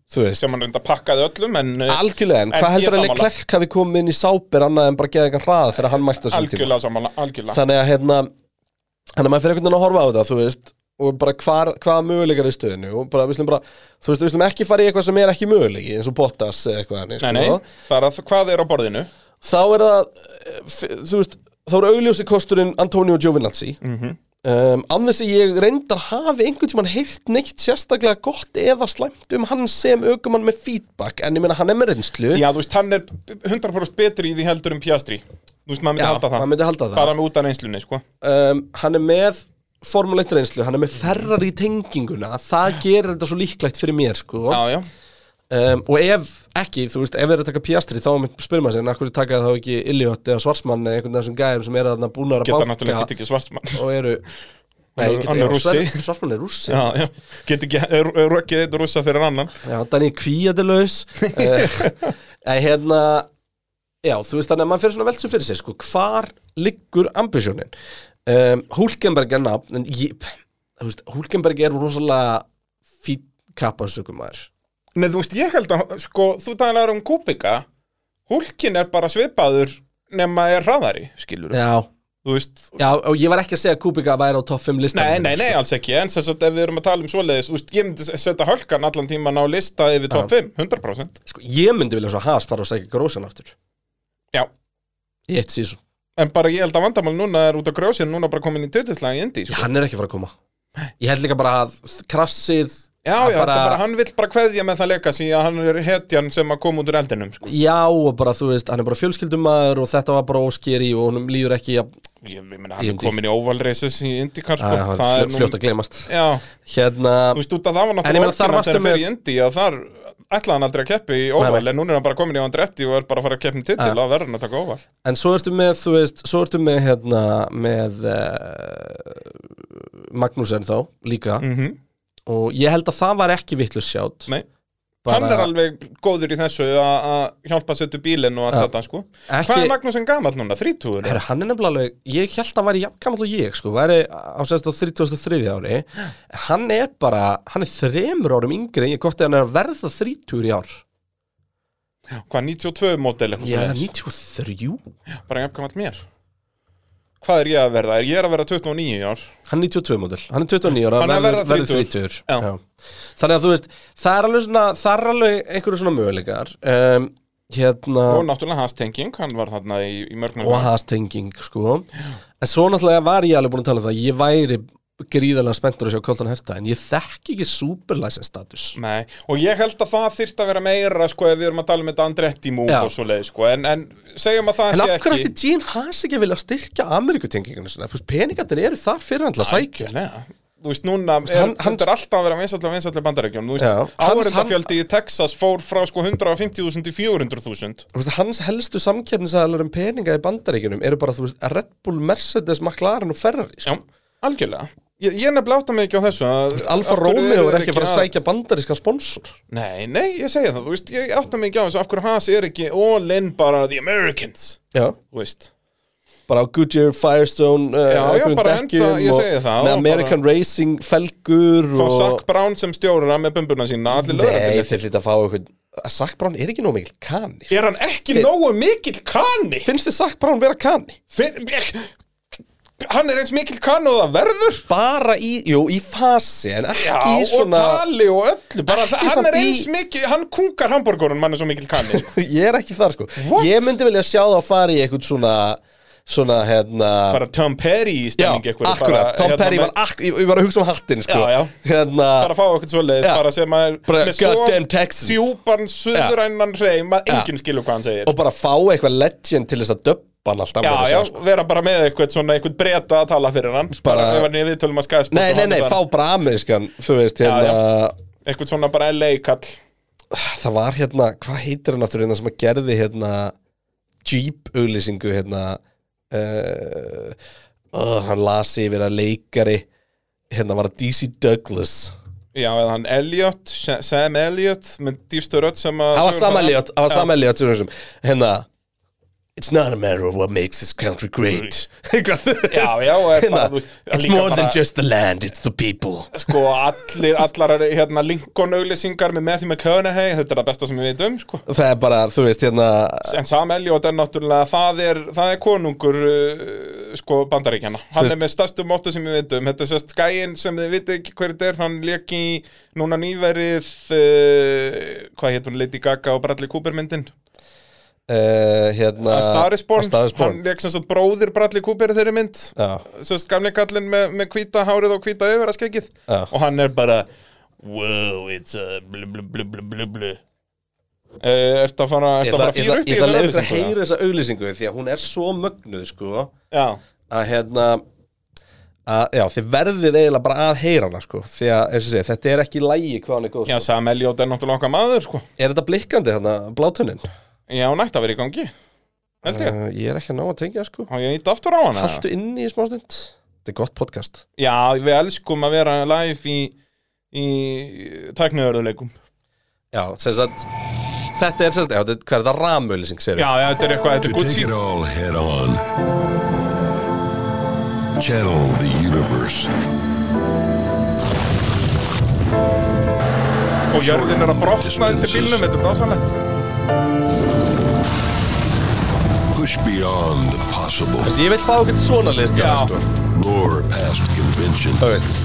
Sem hann reynda pakkaði öllum en eh, algjörlega en hvað heldur að sammála. Leclerc hafi komið inn í sáper annað en bara geða eitthvað hraða þegar hann mætti þessum tíma? Algjörlega þannig að hérna þannig að maður fyrir einhvern veginn að horfa á þú veist og bara hvar, hvaða möguleikar er stöðinu og bara, við slum bara, þú veist, við slum ekki fara í eitthvað sem er ekki möguleiki, eins og Bottas eitthvað Nei, nei, bara þ- hvað er á borðinu? Þá er það eh, þú veist, þá er augljósi kosturinn Antonio Giovinazzi. Mm Mhm. Um, annars að ég reyndar hafi einhvern tímann heyrt neitt sérstaklega gott eða slæmt um hann sem aukumann með feedback, en ég meina hann er með reynslu. Já, þú veist, hann er 100% betri í því heldur en Piastri. Þú veist, maður myndi Já, halda það. maður myndi halda það. Bara með út af reynslunni, sko. Um, hann er með Formule 1 reynslu, hann er með ferrar í tenginguna það gerir þetta svo líklegt fyrir mér sko. Já, já, um, og ef ekki, þú veist, ef við erum að taka Piastri þá spyrir maður sig, hverju taka þá ekki Illiot eða Svarsmann eða einhvern veginn gæðum sem er þarna búnar að geta náttúrulega banka ekki tekið svartsmann og eru Nei, get- já. Svar- Svarsmann er rússi. Get ekki rökkið eitt rússa fyrir annan? Já, Danny kvíadalaus En hérna Já, þú veist þannig að maður fyrir svona veldsum fyrir sér sko, hvar liggur ambisjónin? Um, Hulkenberg er nafn en ég, þú veist, Hulkenberg er rosalega fýtt kappansökum maður Nei, þú veist, ég held að, sko, þú talaður um Kúbika Hulkin er bara svipaður nema er hraðari, skilur Já, Þú veist, já, og ég var ekki að segja að Kubica væri á topp 5 listan nei, nei, nei, alls ekki En þess að ef við erum að tala um svoleiðis, þú veist, ég myndi setja Hulkan allan tíman á lista yfir top 5, 100% sko, Ég myndi vilja svo Haas fara og segja grósan aftur. Já, Í eitt sísón en bara ég held að vandamál núna er út af grjósin núna bara komin í tjóðislega í Indi, Já, sko. Hann er ekki fara að koma. Ég held líka bara að krassið Já, að já, bara... bara, hann vill bara kveðja með það legacy að hann er hetjan sem að koma út úr eldinum, sko. Já, og bara þú veist, hann er bara fjölskyldumæður og þetta var bara óskeri og honum líður ekki að Ég, meina, hann er komin í oval races í IndyCar, sko. Hann Það er fljótt að glemast Já, Hérna, þú veist, út að það var náttúrulega þegar hann fer með- í Indy að þar ætlaði hann aldrei að keppi í óval en núna er hann bara komin í Andretti og er bara að fara að keppni titil Ja. og verður hann að taka óval. En svo ertu með, þú veist, svo ertu með hérna, með uh, Magnúsen þá, líka. Mm og ég held að það var ekki vittlust sjátt Nei, Hann er alveg góður í þessu að hjálpa að setja bílinn og allt Já. þetta sko Ekki- Hvað er Magnúsin gamall núna? 30? Herra, hann er nefnilega alveg, ég held að hann væri gamall og ég, sko, væri á sérst á 33. ári en hann er bara, hann er þremur árum yngri en ég gott að hann er að verða 30 í ár Hvað, 92 mótel eitthvað er svoleiðis? 93 Bara jafn gamall mér Hvað er ég að verða? Er ég að verða 29 í ár? Hann er 92 mótil, hann er 29 ára Hann er að verða verður 30. 30 Já. Já. Þannig að þú veist, það er alveg svona það er alveg einhverju svona möguleikar um, hérna Og náttúrulega hans tenging, hann var þarna í, í mörgnum og hastenging sko en svo náttúrulega var ég alveg búin að tala um það að ég væri gríðarlega spenntur að sjá Colton Herta en ég þekki ekki superlicense status Nei, og ég held að það þyrft að vera meira sko ef við erum að tala um þetta Andretti move Já. og svo leið sko en, en segjum að það En sé af hverju ekki ætti Gene Haas ekki að vilja styrkja veist, peningarnir eru þar fyrir hann til að sækja. Þú veist, núna er, hann- hann- er alltaf að vera vinsallega vinsallega bandarækjum Þú veist, áhverjandafjöldi í Texas fór frá sko 150.000 til 400.000 Þú veist, Hans helstu samkeppnisæðalar um peninga í bandaríkjunum eru bara, þú veist, Red Bull, Mercedes, McLaren og Ferrari sko. Já, algjörlega Ég, ég nefnilega átta mig ekki á þessu Alfa Romeo er ekki að fara að sækja bandarískan sponsor Nei, nei, ég segja það, veist, ég átta mig ekki á þessu Af hverju hans er ekki all in bara the Americans Já veist bara Goodyear, Firestone uh, Já, já, einhverjum bara henda- ég segi það, með American Racing felgur Fá og... Zac Brown sem stjóra með bumbuna sína Nei, þeir hlýta að fá eitthvað Sack Brown er ekki nóg mikil kani sko. Er hann ekki Þi- nógu mikill kanni? Finnst þið Sack Brown vera kani? Fyr, hann er eins mikill kanni og það verður Bara í, jú, í fasi en ekki Já, í svona og tali og öllu bara, Ekki Hann samt er í- eins mikið, hann kungar hambúrgurinn Hann er svo mikill kanni sko. Ég er ekki þar sko What? Ég myndi vilja sjá það að fara í eitthvað svona Svona, hérna Bara Tom Perry í Já, stemning einhverju, akkurat, Tom hérna, Perry var ak ég, var að hugsa um hattinn sko. Já, já. Hérna bara að fá okkur Já. bara sem að Bara með svo djúpan suðrænan hreim að Já. enginn skilur hvað hann segir. Og bara fá eitthvað legend til þess að döbba hann alltaf Já, já, sko. vera bara með eitthvað svona eitthvað breyta að tala fyrir hann. Bara, ef hann er viðtölum að skæða Nei, nei, nei, fá bara amerískan Þú veist, Já, hérna eitthvað svona bara LA kall. Það var hérna, hvað heitir hann aftur hérna sem að gerði hérna Jeep auglýsingu hérna uh, uh, Hann lasi yfir að leikari Hérna var að DC Douglas Já, eða hann Elliot, Sa- Sam Elliot með dýfstu rödd sem að Það var Sam Elliot, það var. Sam Elliot Hérna It's not a matter of what makes this country great. Já, já, bara, þú It's more than bara- just the land, it's the people. Sko, allir, allar hérna Lincoln auglýsingar með Matthew McConaughey Þetta er það besta sem við veitum, sko. Það er bara, þú veist, hérna En Sam Elliot er náttúrulega, það er, það er konungur, uh, sko, bandaríkjana Hann veist- er með stærstu móti sem við veitum Þetta er sérst gæinn sem þið viti ekki hver þetta er Hann lék í núna nýverið, uh, hvað hétt hún, Lady Gaga og Bradley Cooper myndin uh, Hérna A Star is Born, A Star is Born hann lék sem sagt bróðir Bradley Cooper þeirri mynd Já, kallinn með, með hvíta hárið og hvíta yfir að skegið Já. Og hann er bara Wow, it's a blu blu blu blu blu blu uh, Ertu að fara, að ætla- upp í ég ætla að leiða ykkur að heyra þessa auglýsingu Því að hún er svo mögnuð, sko Já, Að hérna að, Já, þið verðið eiginlega bara að heyra hana, sko Því að, eins og segja, þetta er ekki lægi hvað hann er góð já, sko. Sam Elliot er náttúrulega okkar maður, sko Er þetta blikkandi, þarna, blátunnin? Já, hún ætti að vera í gangi Held ég, Uh, ég er ekki að ná að tengja, sko. Og ég ít aftur á hana Haltu inni í smástund Þetta er gott podcast. Já, við elskum að vera live í, í tækniðurðuleikum Já, sem sagt Þetta er sem sagt, já, þetta, hvað er þetta ramauðlýsing, segir Já, já, þetta er eitthvað, þetta To er gutt take sín it all head on. Channel the universe. Og jörðin er að brotna undir bílnum, þetta er dásanlegt Push beyond the possible. Ég vil fá okkur svona list, já, sko Roar past convention. Það veist.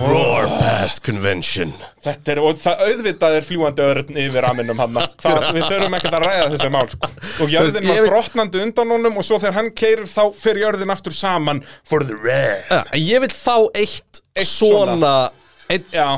Roar past convention. Þetta er, og það auðvitað er fljúandi örn yfir aminum hann. Við þurfum ekkert að ræða þessi mál sko. Og jörðin var brotnandi undan honum Og svo þegar hann keirir þá fer jörðin aftur saman For the rare ja, Ég vil fá eitt, Eitt svona Eitt, Já,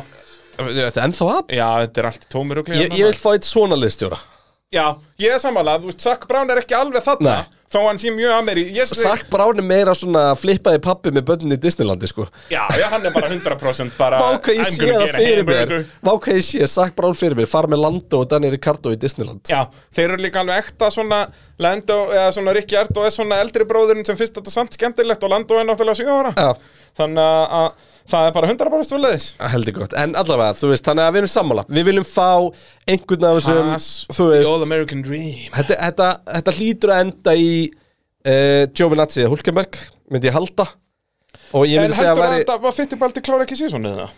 Þetta er ennþá að? Já, þetta er allt tómur og ég, ég vil fá eitt svona listjóra Já, ég er samanlega, þú veist, Zac Brown er ekki alveg þarna Nei. Þó hann sé mjög ameri ég, Sack Brown er meira svona flippaði pappi með börnin í Disneylandi sko Já, já, hann er bara 100% bara Vá hvað ég I'm sé gonna það get a fyrir mér hamburger. Vá hvað ég sé Sack Brown fyrir mér Fara með Lando og Danny Ricardo í Disneyland Já, þeir eru líka alveg ekta svona Lando, eða svona Ricky Erdo er svona eldri bróðurinn sem finnst þetta samt skemmtilegt og Lando er náttúrulega 7 ára Já. Þannig að- að það er bara 100% svoleiðis heldur gott, en allavega, þú veist, þannig að við erum sammála Við viljum fá einhvern af þessum Haas, Þú the veist, all American dream þetta, þetta, þetta hlýtur að enda í uh, Giovinazzi eða Hulkenberg myndi ég halda Og ég En myndi segja heldur að að væri þetta var Fittibaldi klára ekki sísonið það?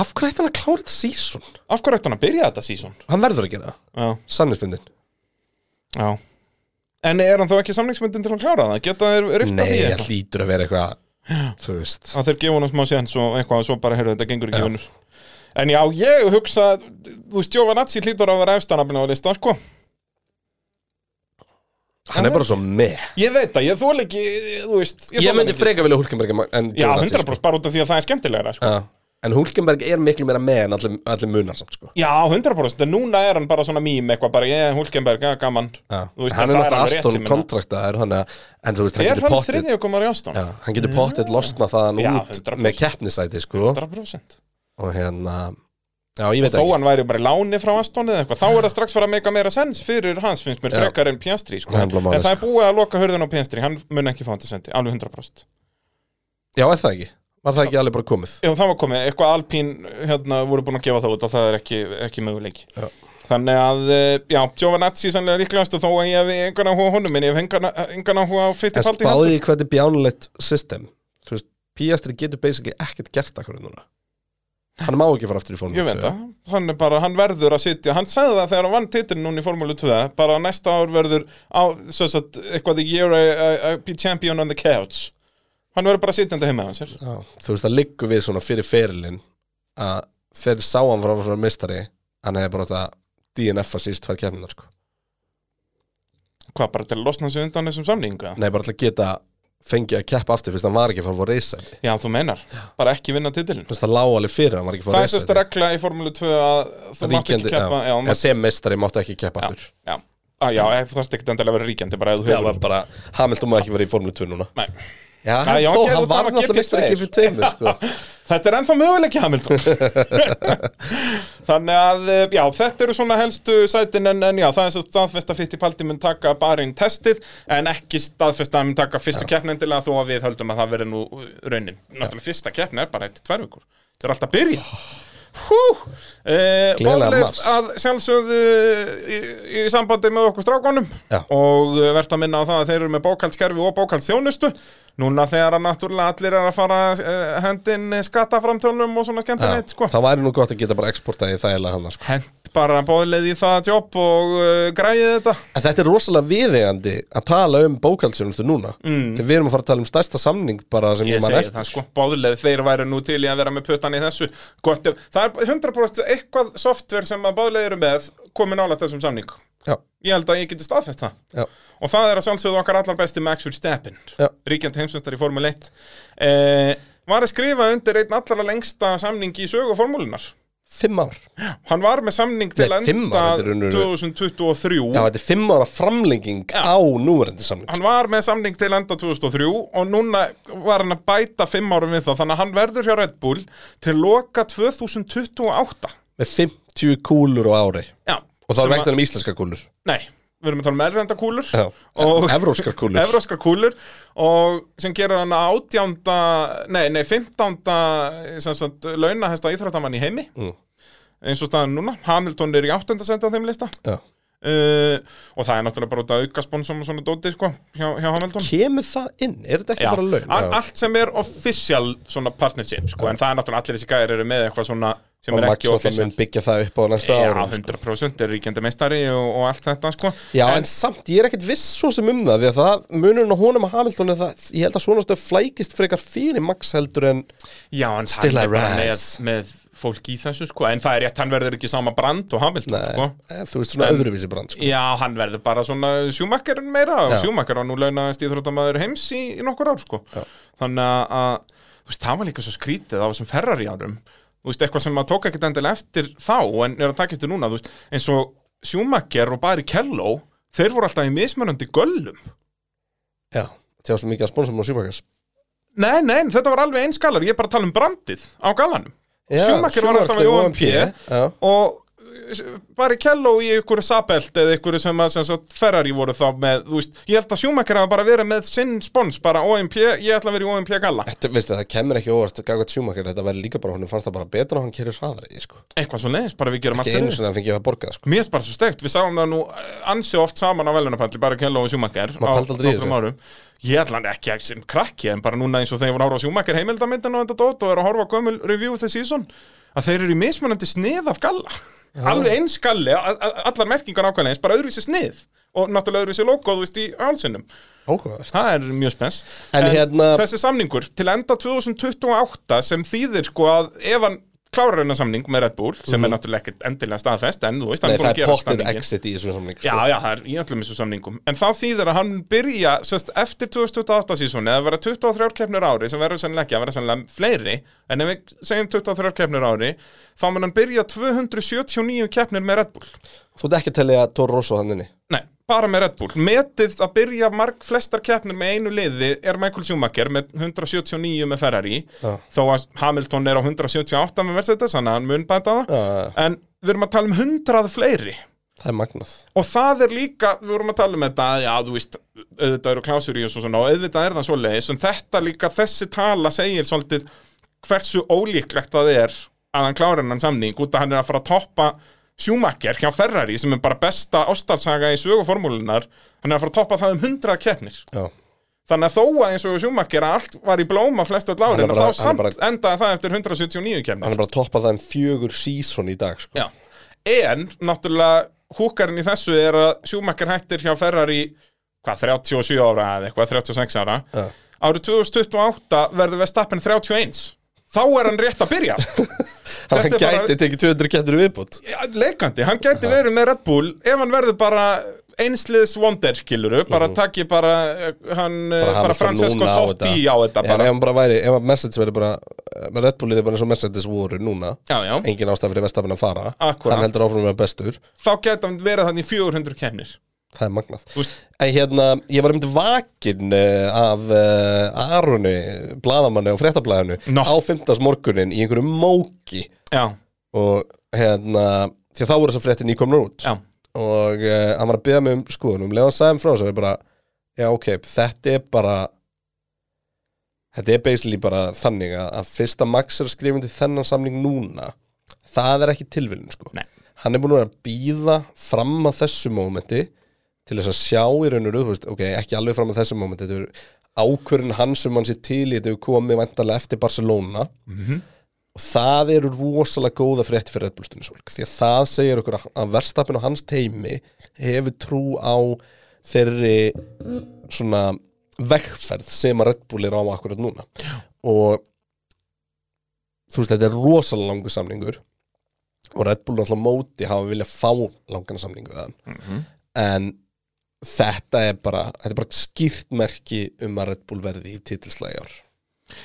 Af hverju ætti hann að klára þetta sísón? Af hverju ætti hann að byrja þetta síson? Hann verður að gera það, Já, sannispindin já En er hann þá ekki samlingsmyndin til að klára það? Geta þeir rifta Nei, því það eitthvað? hlýtur að vera eitthvað Þú veist. Að þeir gefa honum smá séns og eitthvað og svo bara, heyrðu, þetta gengur ekki vinnur En já, ég hugsa, þú veist, Giovanazzi hlýtur að vera efstanafna á lista, sko. Hann er bara svo með Ég veit að ég þól ekki, þú veist Ég þoli myndi freka vilja Hulkenberg en Já, Giovinazzi, 100% bara út af því að það er skemmtilegra, sko. Já. En Hulkenberg er miklu meira með en allir, allir munar samt sko Já, 100% En núna er hann bara svona mím eitthvað bara Ég, Hulkenberg, já, gaman. Þú veist, Hann er náttúrulega Aston að En þú veist, hann Er getur hann pottið þriðja komar í Aston? Já, hann getur pottið losna þaðan Já, út 100%. með keppnisæti sko 100% og hérna Já, ég veit Þó ekki hann væri bara í láni frá Aston eða eitthvað Þá er það strax fara að mega meira sens fyrir hans finnst mér frekar en Piastri sko. Er En það er sko. búið að loka hörðun á Piastri Hann mun ekki fá hann til sendi, alveg 100% Já, er það ekki? Var það ekki alveg bara komið? Já, það var komið, eitthvað Alpín hérna, voru búin að gefa það út og það er ekki, ekki möguleiki. Já. Þannig að, eh, já, Giovanazzi sannlega líklegast og þó að ég hef engan áhuga á honum en ég hef engan, áhuga á En Fittipaldi spáði í hvað er bjánulegt system? Þú veist, Piastri getur basically ekkert gert akkur núna. Hann má ekki fara aftur í fórnum Ég veit það, hann er bara, hann verður að sitja. Hann sagði það þegar hann vann titilin núna í Formúlu 2 bara næsta ár verður á, svo sagt, eitthvað the year I, I, I be champion on the couch Hann verður bara sitjandi heima Já, þú veist, það liggur við svona fyrir ferilinn að þeir sá hann frá frá mistari hann hefði bara átt að DNF að síst tvær kemminar sko. Hvað, bara til að losna sig undan þessum samningu? Nei, bara til að geta fengið að keppa aftur fyrst hann var ekki fara að reysæti Já, þú meinar, bara ekki vinna veist, það lág alveg fyrir, hann var ekki að Það fóra er reysæti regla í Formúlu 2 að þú mátt ekki keppa Já, já, mátt, sem mistari máttu ekki keppa aftur. já, ah, já, þú þarfst ekki að vera ríkjandi bara bara, Hamilton má ekki vera í Formule 2 núna. Nei. Já, hann, já, þó, hann var náttúrulega GP2. mistari ekki fyrir tveimur sko. Þetta er ennþá möguleiki Hamilton. Þannig að, eh, já, þetta eru svona helstu sætin en, en já, það er svo staðfest að Fittipaldi mun taka barinn testið en ekki staðfest að mun taka fyrstu keppni endilega þó að við höldum að það verði nú raunin. Náttúrulega fyrsta keppni er bara eitt tvær vikur. Það er alltaf að byrja Hú, eh, Gleðilega Bóðleif að sjálfsögðu í, í sambandi með okkur strákonum Já. og eh, verðt að minna á það að þeir eru með bókaldskerfi og bókaldsþjónustu Núna þegar að náttúrulega allir er að fara uh, hendin skattaframtölum og svona skemmtilegt sko. Það væri nú gott að geta bara exportaði þægilega hann sko. Hend bara bóðleið í það jobb og uh, græði þetta En þetta er rosalega viðeigandi að tala um bókaldsjónustu núna mm. Þegar við erum að fara að tala um stærsta samning bara sem ég, Ég man segi eftir það sko, bóðleið þeir væri nú til í að vera með puttan í þessu Gott, Það er 100% eitthvað software sem að bóðleið eru með komið nála þessum samning Já, Ég held að ég geti staðfest það. Já, Og það er að sjálfsögðu okkar allar besti Max Verstappen Já. Ríkjandi heimsvöndar í Formule 1 eh, Var að skrifa undir einn allra lengsta samning í sögu formúlunar fimm ár. Hann var með samning til Nei, fimm enda ár, þetta er raunverulega- 2023 Já, þetta er fimm ára framlenging á núverandi samning. Hann var með samning til enda 2003 og núna var hann að bæta fimm árum við það þannig að hann verður hjá Red Bull til loka 2028 Með 50 kúlur á ári. Já, Og sem er vektan um íslenska kúlur Nei, við erum að tala um erlenda kúlur Já, og evrópskar kúlur. Kúlur og sem gerir hann átjánda nei, nei, sagt, launahesta íþróttamann í heimi Mm. eins og staðan núna Hamilton er í áttundasenda á þeim lista Já. Uh, og það er náttúrulega bara út að auka sponsum og svona dóti sko, hjá, hjá Hamilton Kemur það inn? Er þetta ekki Já, bara laun? all, allt sem er official svona partnership sko, en það er náttúrulega allir þessi gæðir eru með eitthvað svona sem Og er Max ekki official mun byggja það upp á næsta Já, árum sko. 100% er ríkjandi meistari og, og allt þetta sko Já, en, samt, ég er ekkert viss svo sem um það Því að það munurinn á honum að Hamilton er það, Ég held að svona stöð flækist frekar fyrir Max heldur en Já, en hann er bara með, með fólk í þessu sko. En það er rétt, hann verður ekki sama brand og Hamilton Nei, sko. eh, þú veist svona En- öðruvísi brand sko. Já, hann verður bara svona sjúmakkarinn meira og Já. sjúmakkar var nú launaðist íþróttamaður heims í, í nokkur ár sko. Já. Þannig að, þú veist, það var líka svo skrítið á þessum Ferrari árum Þú veist, eitthvað sem maður tók ekkert endilega eftir þá en er að taka eftir núna, þú veist, eins og sjúmakkar og Barry Kello þeir voru alltaf í mismunandi göllum. Já, það var svo mikið að Nei, nei, þetta var alveg einskalar, ég er bara að tala um brandið á galanum Schumacher var alltaf í OMP og bara Kello í ykkur Sabelt eða ykkur sem að sem sagt, Ferrari voru þá með, þú veist, ég held að Schumacher hafa bara verið með sinn spons, bara OMP, ég ætla að vera í OMP galla, Þetta, veistu, það kemur ekki óvart Gagvat Schumacher, þetta verður líka bara, hún fannst það bara betra og hann í því, sko. Eitthvað svo leiðis, bara við gerum allt Ekki einu fyrir. sinni að fengi að borga það, sko. Mér er bara svo steikt, við sáum það nú eh, ansi oft saman á velunapalli, bara Kello og Schumacher. Ég ætla hann ekki ekki sem krakki, en bara núna eins og þegar ég voru að horfa á Schumacher heimildamindin og þetta dót og er að horfa á gömul review þessi season, að þeir eru í mismunandi snið af galla, alveg eins galli, a- a- allar merkingar ákveðlega eins, bara öðruvísi snið og náttúrulega öðruvísi logo, þú veist, í hálsinnum. Ókvæðast Það er mjög spens En hérna- Þessi samningur til enda 2028 sem þýðir sko að ef hann klárar hennar samning með Red Bull sem er náttúrulega ekkert endilega staðfest en þú veist, hann Mhm. Nei, er búin það að er gera pottið samningin exit í þessum samning, Já, sko. já, það er í öllum þessum samningum. En þá þýðir að hann byrja sest, eftir 2028 sísóni eða vera 23 keppnir á ári sem verður sennilega ekki að vera sennilega fleiri en ef við segjum 23 keppnir á ári þá mun hann byrja 279 keppnir með Red Bull. Þú ert ekki að telja Toro Rosso hann inni Nei, bara með Red Bull. Metið að byrja marg flestar keppnir með einu liði er Michael Schumacher með 179 með Ferrari. Já. þó að Hamilton er á 178 með Mercedes þannig að hann mun bæta það. Já. en við erum að tala um 100 fleiri. Það er magnað. Og það er líka, við vorum að tala um þetta já, þú veist, auðvitað eru klásur í og svo svona og auðvitað er það svoleiðis en þetta líka, þessi tala segir svolítið hversu ólíklegt það er að hann klára hennan samning út að hann er að fara að toppa Schumacher hjá Ferrari sem er bara besta ástarsaga í söguformúlunar hann er að fara að toppa það um 100 keppnir. Já. Þannig að þó að eins og Schumacher að allt var í blóma flest öll Hann bara- þá hann samt bara- endaði það eftir 179 Hann keppnir. Er bara að toppa það um fjögur season í dag, sko. En náttúrulega húkarinn í þessu er að Schumacher hættir hjá Ferrari hvað, 37 ára eða eitthvað, 36 ára. Já. Árið 2028 verður Verstappen 31 Þá er hann rétt að byrja. Hann bara- gæti tekið 200 kettur viðbútt Leikandi, hann gæti verið með Red Bull. Ef hann verður bara einsliðs wonder, skiluru, bara takki bara eh, hann, eh, bara, Francesco Totti á þetta En bara. ef hann bara væri, ef Mercedes verið bara með Red Bull er bara eins og Mercedes voru núna. Já, já, Engin ástæð fyrir Vestafinn að fara. Akkúrat. Hann heldur áfram með bestur. Þá gæti hann verið hann í 400 kemnir Það er magnað. En hérna, ég var einmitt vakin uh, af uh, Aroni, blaðamanni og fréttablaðinu Nó. á fimmtasmorgunin í einhverju móki. Já, og hérna, því að þá voru þessar fréttin nýkomnar út. Já, og uh, hann var að beða mig um skoðunum. Leðan hann frá svo ég bara já ok, þetta er bara þetta er basically bara þannig að, að fyrsta Max er að skrifa til þennan samning núna. Það er ekki tilviljun sko. Nei. hann er búin að að býða fram að þessu mómenti til þess að sjá í raun og raun, ok, ekki alveg fram að þessu mómenti þetta er ákvörðin hans sem hann sé til í þetta komið vantarlega eftir Barcelona. Og það eru rosalega góða frétti fyrir Red Bull stundisvolk því að það segir okkur að, verstapin og hans teimi hefur trú á þeirri svona vegferð sem að Red Bull er á akkurat núna. Og þú veist þetta er rosalega langur samningur og Red Bull alltaf móti hafa viljað fá langan samningu þann en þetta er bara þetta er bara skýrt merki um að Red Bull verði í titilslæjar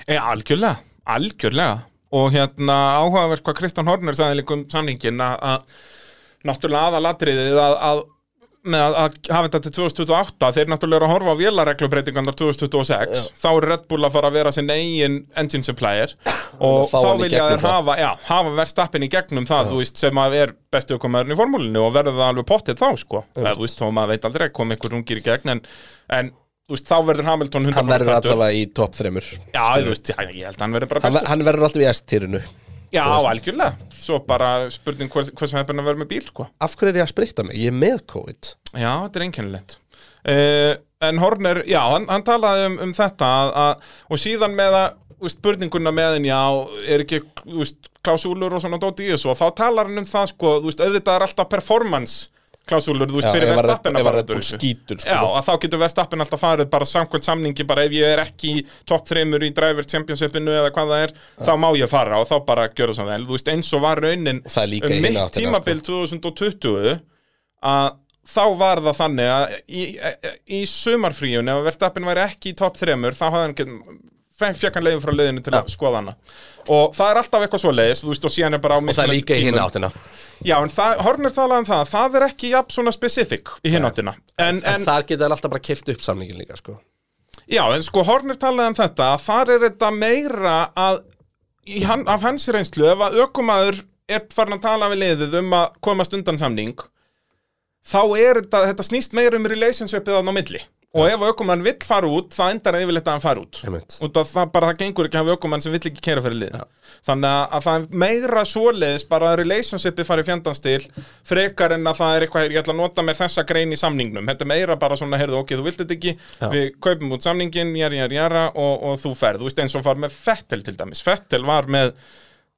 e, algjörlega, algjörlega. Og hérna áhugavert hvað Kristján Horner sagði líka um samningin að náttúrulega aðalatriðið að, að með að, að hafa þetta til 2028 þeir náttúrulega eru að horfa á vélareglubreitingarnar 2026 þá eru Red Bull að fara að vera sinn eigin engine supplier. Og þá vilja þeir hafa, já, hafa verðstappin í gegnum það, þú veist, sem að er bestu okkomæðurinn í formúlinu og verður það alveg pottið þá, sko, eða, þú veist, þó maður veit aldrei kom einhver ungir í gegn, en, en veist, þá verður Hamilton 100% hann verður allavega í topp þreymur Já, þú veist, já, ég held að hann verður bara ver- hann verður alltaf í S-týrinu Já, algjörlega, svo bara spurning hvers, hversu hefðin að vera með bíl, sko. Af hverju er ég að spritta mig? ég er með COVID. Já, þetta er einkennilegt. Uh, En Horner, já, hann, hann talaði um, um þetta að, að, og síðan með að veist, spurninguna með henni, já, er ekki veist, klásúlur og svona dóti í þessu og þá talar hann um það, sko, veist, auðvitað er alltaf performance klásúlur, þú veist, fyrir ef að fara út úr skýtur sko. Já, að þá getur Verstappen alltaf farið bara samkvæmt samningi, bara ef ég er ekki í topp þreymur í Drivers Championshipinu eða hvað það er, þá má ég fara og þá bara gjöra svo vel, þú veist, eins og var raunin í um mitt tímabil 2020 að þá var það þannig að í, í sumarfríun ef Verstappen væri ekki í topp þreymur þá hafði hann fekk hann leiðin frá leiðinu til að skoða hana. Og það er alltaf eitthvað svo leiðis veist og og það er líka í tímum. hinn áttina. Já, en það, Horner talaði um það, það er ekki jafn svona specific í hinn áttina. En, en, en, þar geta þær alltaf bara kift upp samningin líka sko. Já, en sko Horner talaði um þetta að þar er þetta meira að hann, af hans reynslu ef að ökumæður er farin að tala við liðið um að komast undan samning þá er þetta, þetta snýst meira um relationshipið á milli og ef aukumann vill fara út, það endar yfirleitt að hann fara út. Af það bara það gengur ekki að hafa aukumann sem vill ekki kera fyrir lið þannig að, að það er meira svoleiðis bara að relationshipið fari fjandans til frekar en að það er eitthvað ég ætla að nota með þessa grein í samningnum. Þetta er meira bara svona, heyrðu, ok, þú vilt þetta ekki við kaupum út samningin, jæri, jæri, jæra og, og þú ferð, þú veist eins og far með Fettel til dæmis, Fettel var með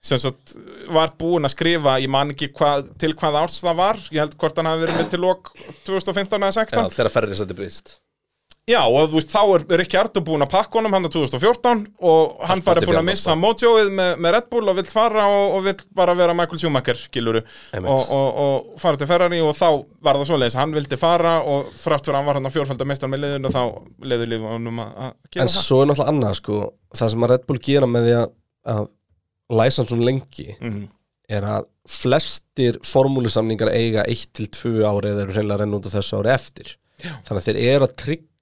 sem sagt, var búinn að skrifa ég man ekki hvað, til hvað árs það var. Ég held hvort hann hafi verið með til lok 2015 eða 16 Já, þegar ferri sætti breyst Já, og þú veist, þá er Rikki Artur búinn að pakka honum hann á 2014 og hann bara til búinn að missa mojoið með, með Red Bull og vill fara og, og vill bara vera Michael Schumacher, Einmitt. og, og, og fara til Ferrari og þá var það svoleiðis, hann vildi fara og þrátt fyrir hann var hann á fjórfaldar með liðun og þá liður líf honum að gera En það svo er náttúrulega annað sko Það sem að Red Bull gera með því að, læsa hann svona lengi Mhm. er að flestir formúlusamningar eiga 1-2 ári eða eru hreinlega að renna út af þessu ári eftir Já. þannig að þeir eru að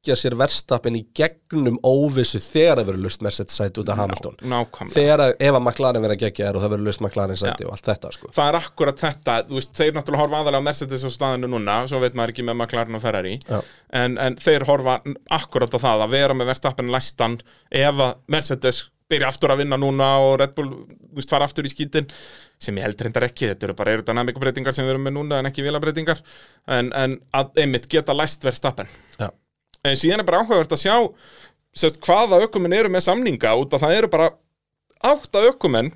tryggja sér verstapin í gegnum óvissu þegar það verður lust Mercedes sæti út af Hamilton. Nákvæmlega. Þegar ef að McLaren verður að gegja þér og það verður lust McLaren sæti Já. og allt þetta sko. Það er akkurat þetta, þú veist, þeir náttúrulega horfa aðalega á Mercedes á staðinu núna, svo veit maður ekki með McLaren og Ferrari. En, en þeir horfa akkurat á það að vera með Verstappen læstan ef að Mercedes byrja aftur að vinna núna og Red Bull þú veist, fara aftur í skítin sem ég held reyndar ekki, þetta eru bara aerodynamikabreitingar sem við erum með núna en ekki vilabreitingar en, en að einmitt geta læst Verstappen. Já. En síðan er bara áhugavert að sjá sérst, hvaða ökumenn eru með samninga út að það eru bara átta ökumenn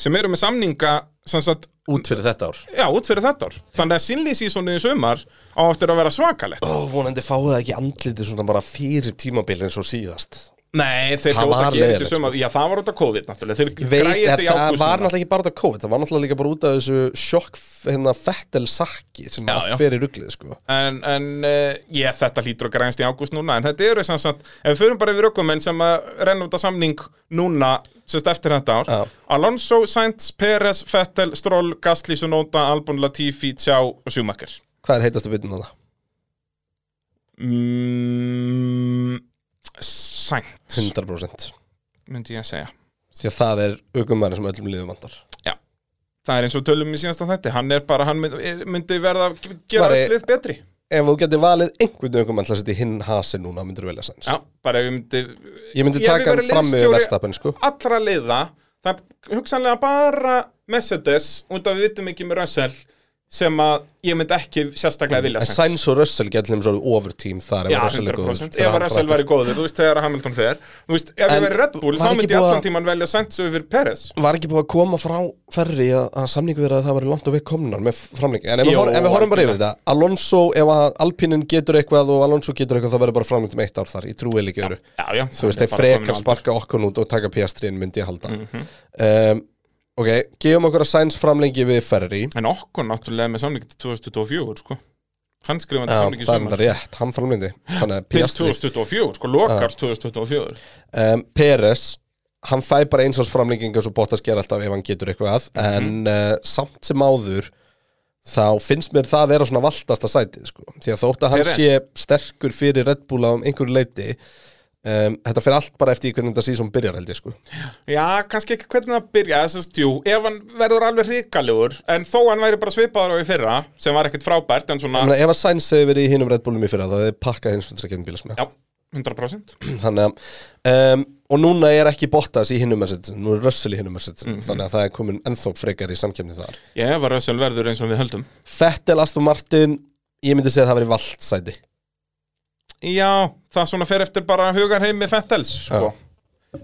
sem eru með samninga sagt, út fyrir þetta ár. Já, út fyrir þetta ár. Þannig að sinlýsísonu í sumar á eftir að vera svakalegt. Ó, vonandi fáið ekki andlitið svona bara fyrir tímabil eins og síðast Nei, þeir Það hljóta að gera þetta leiðilegt, sumar. Já, það var út af COVID náttúrulega. Þeir græði þetta í það ágúst var náttúrulega ekki bara út af COVID það var náttúrulega líka bara út af þessu sjokk hérna Fettel Sakki sem Já, allt já. fer í ruglið sko. En, en uh, ég, þetta hlýtur að græðast í ágúst núna En þetta eru sem sagt Ef við förum bara yfir ökumenn sem að renna út af samning núna Sérst eftir þetta ár. Já. Alonso, Sainz, Perez, Vettel, Stroll, Gasly, Sonoda, Albon, Latifi, Tjá og Schumacher. Hvað er heitastu á það? mm, Sainz 100% Myndi ég að segja. Því að það er aukumæri sem öllum liðum vandar Það er eins og tölum í síðasta þetta Hann er bara, hann myndi, myndi verða að gera Var öll ég- lið betri. Ef þú getur valið einhvern aukumæri til að setja hinn hasi núna myndir þú velja sæns Já, bara ef ég myndi Ég myndi taka hann fram með verstapin sko. allra liða. Það er hugsanlega bara Mercedes af við vitum ekki með Russell sem að ég myndi ekki sérstaklega vilja En Sainz og Russell getur þeim svo overtím þar ef Já, Russell er góður. 100% Þegar ef hann að Russell væri góður, þú veist þegar Hamilton fer. Þú veist, ef ég En væri Red Bull, var þá ekki myndi ég búið allan að- tíman velja Sainz yfir Perez. Var ekki búið að koma frá ferri að, að samningu verið að það var langt á við komnar með framlengi En ef, Jó, við hor- ef við horfum bara yfir þetta Alonso, ef að Alpinin getur eitthvað og Alonso getur eitthvað þá verður bara framlengt um eitt ár þar Ég trúi líka öru Já, já, Þú veist, þeir frekar sparka okkur út og taka PS3 myndi ég halda. Um, Ok, gefum okkur að Sainz framlengi við Ferri En okkur náttúrulega með samningi til 2024, sko. Hann skrifandi Já, samningi í það er rétt, hann að Til PS3 2024, sko, lokars 2024 um, Peres hann fæ bara eins og svo Bottas gera alltaf ef hann getur eitthvað. Að en uh, samt sem áður þá finnst mér það að vera svona valdasta sætið sko. því að þótt að hann Perez. sé sterkur fyrir Red Bull á einhverju leiti um, þetta fyrir allt bara eftir hvernig þetta síðan byrjar held ég sko. Já, kannski ekki hvernig það byrja að, jú, ef hann verður alveg hrikalegur en þó hann væri bara svipaður á í fyrra sem var ekkert frábært, en svona að ef að Sainz hefði verið í hinum Red Bullum í fyrra þá hefði pakkað hins fyrir að geta bílas með Já, 100% þannig að um, og núna er ekki Bottas í hinum nú er Russell í hinum Mercedes þannig að það er komin ennþá frekar í samkemni þar Ég var Russell verður eins og við höldum. Fettel, Aston Martin ég myndi segja að það verið vald sæti Já, það svona fer eftir bara hugar heim með Fettels, sko.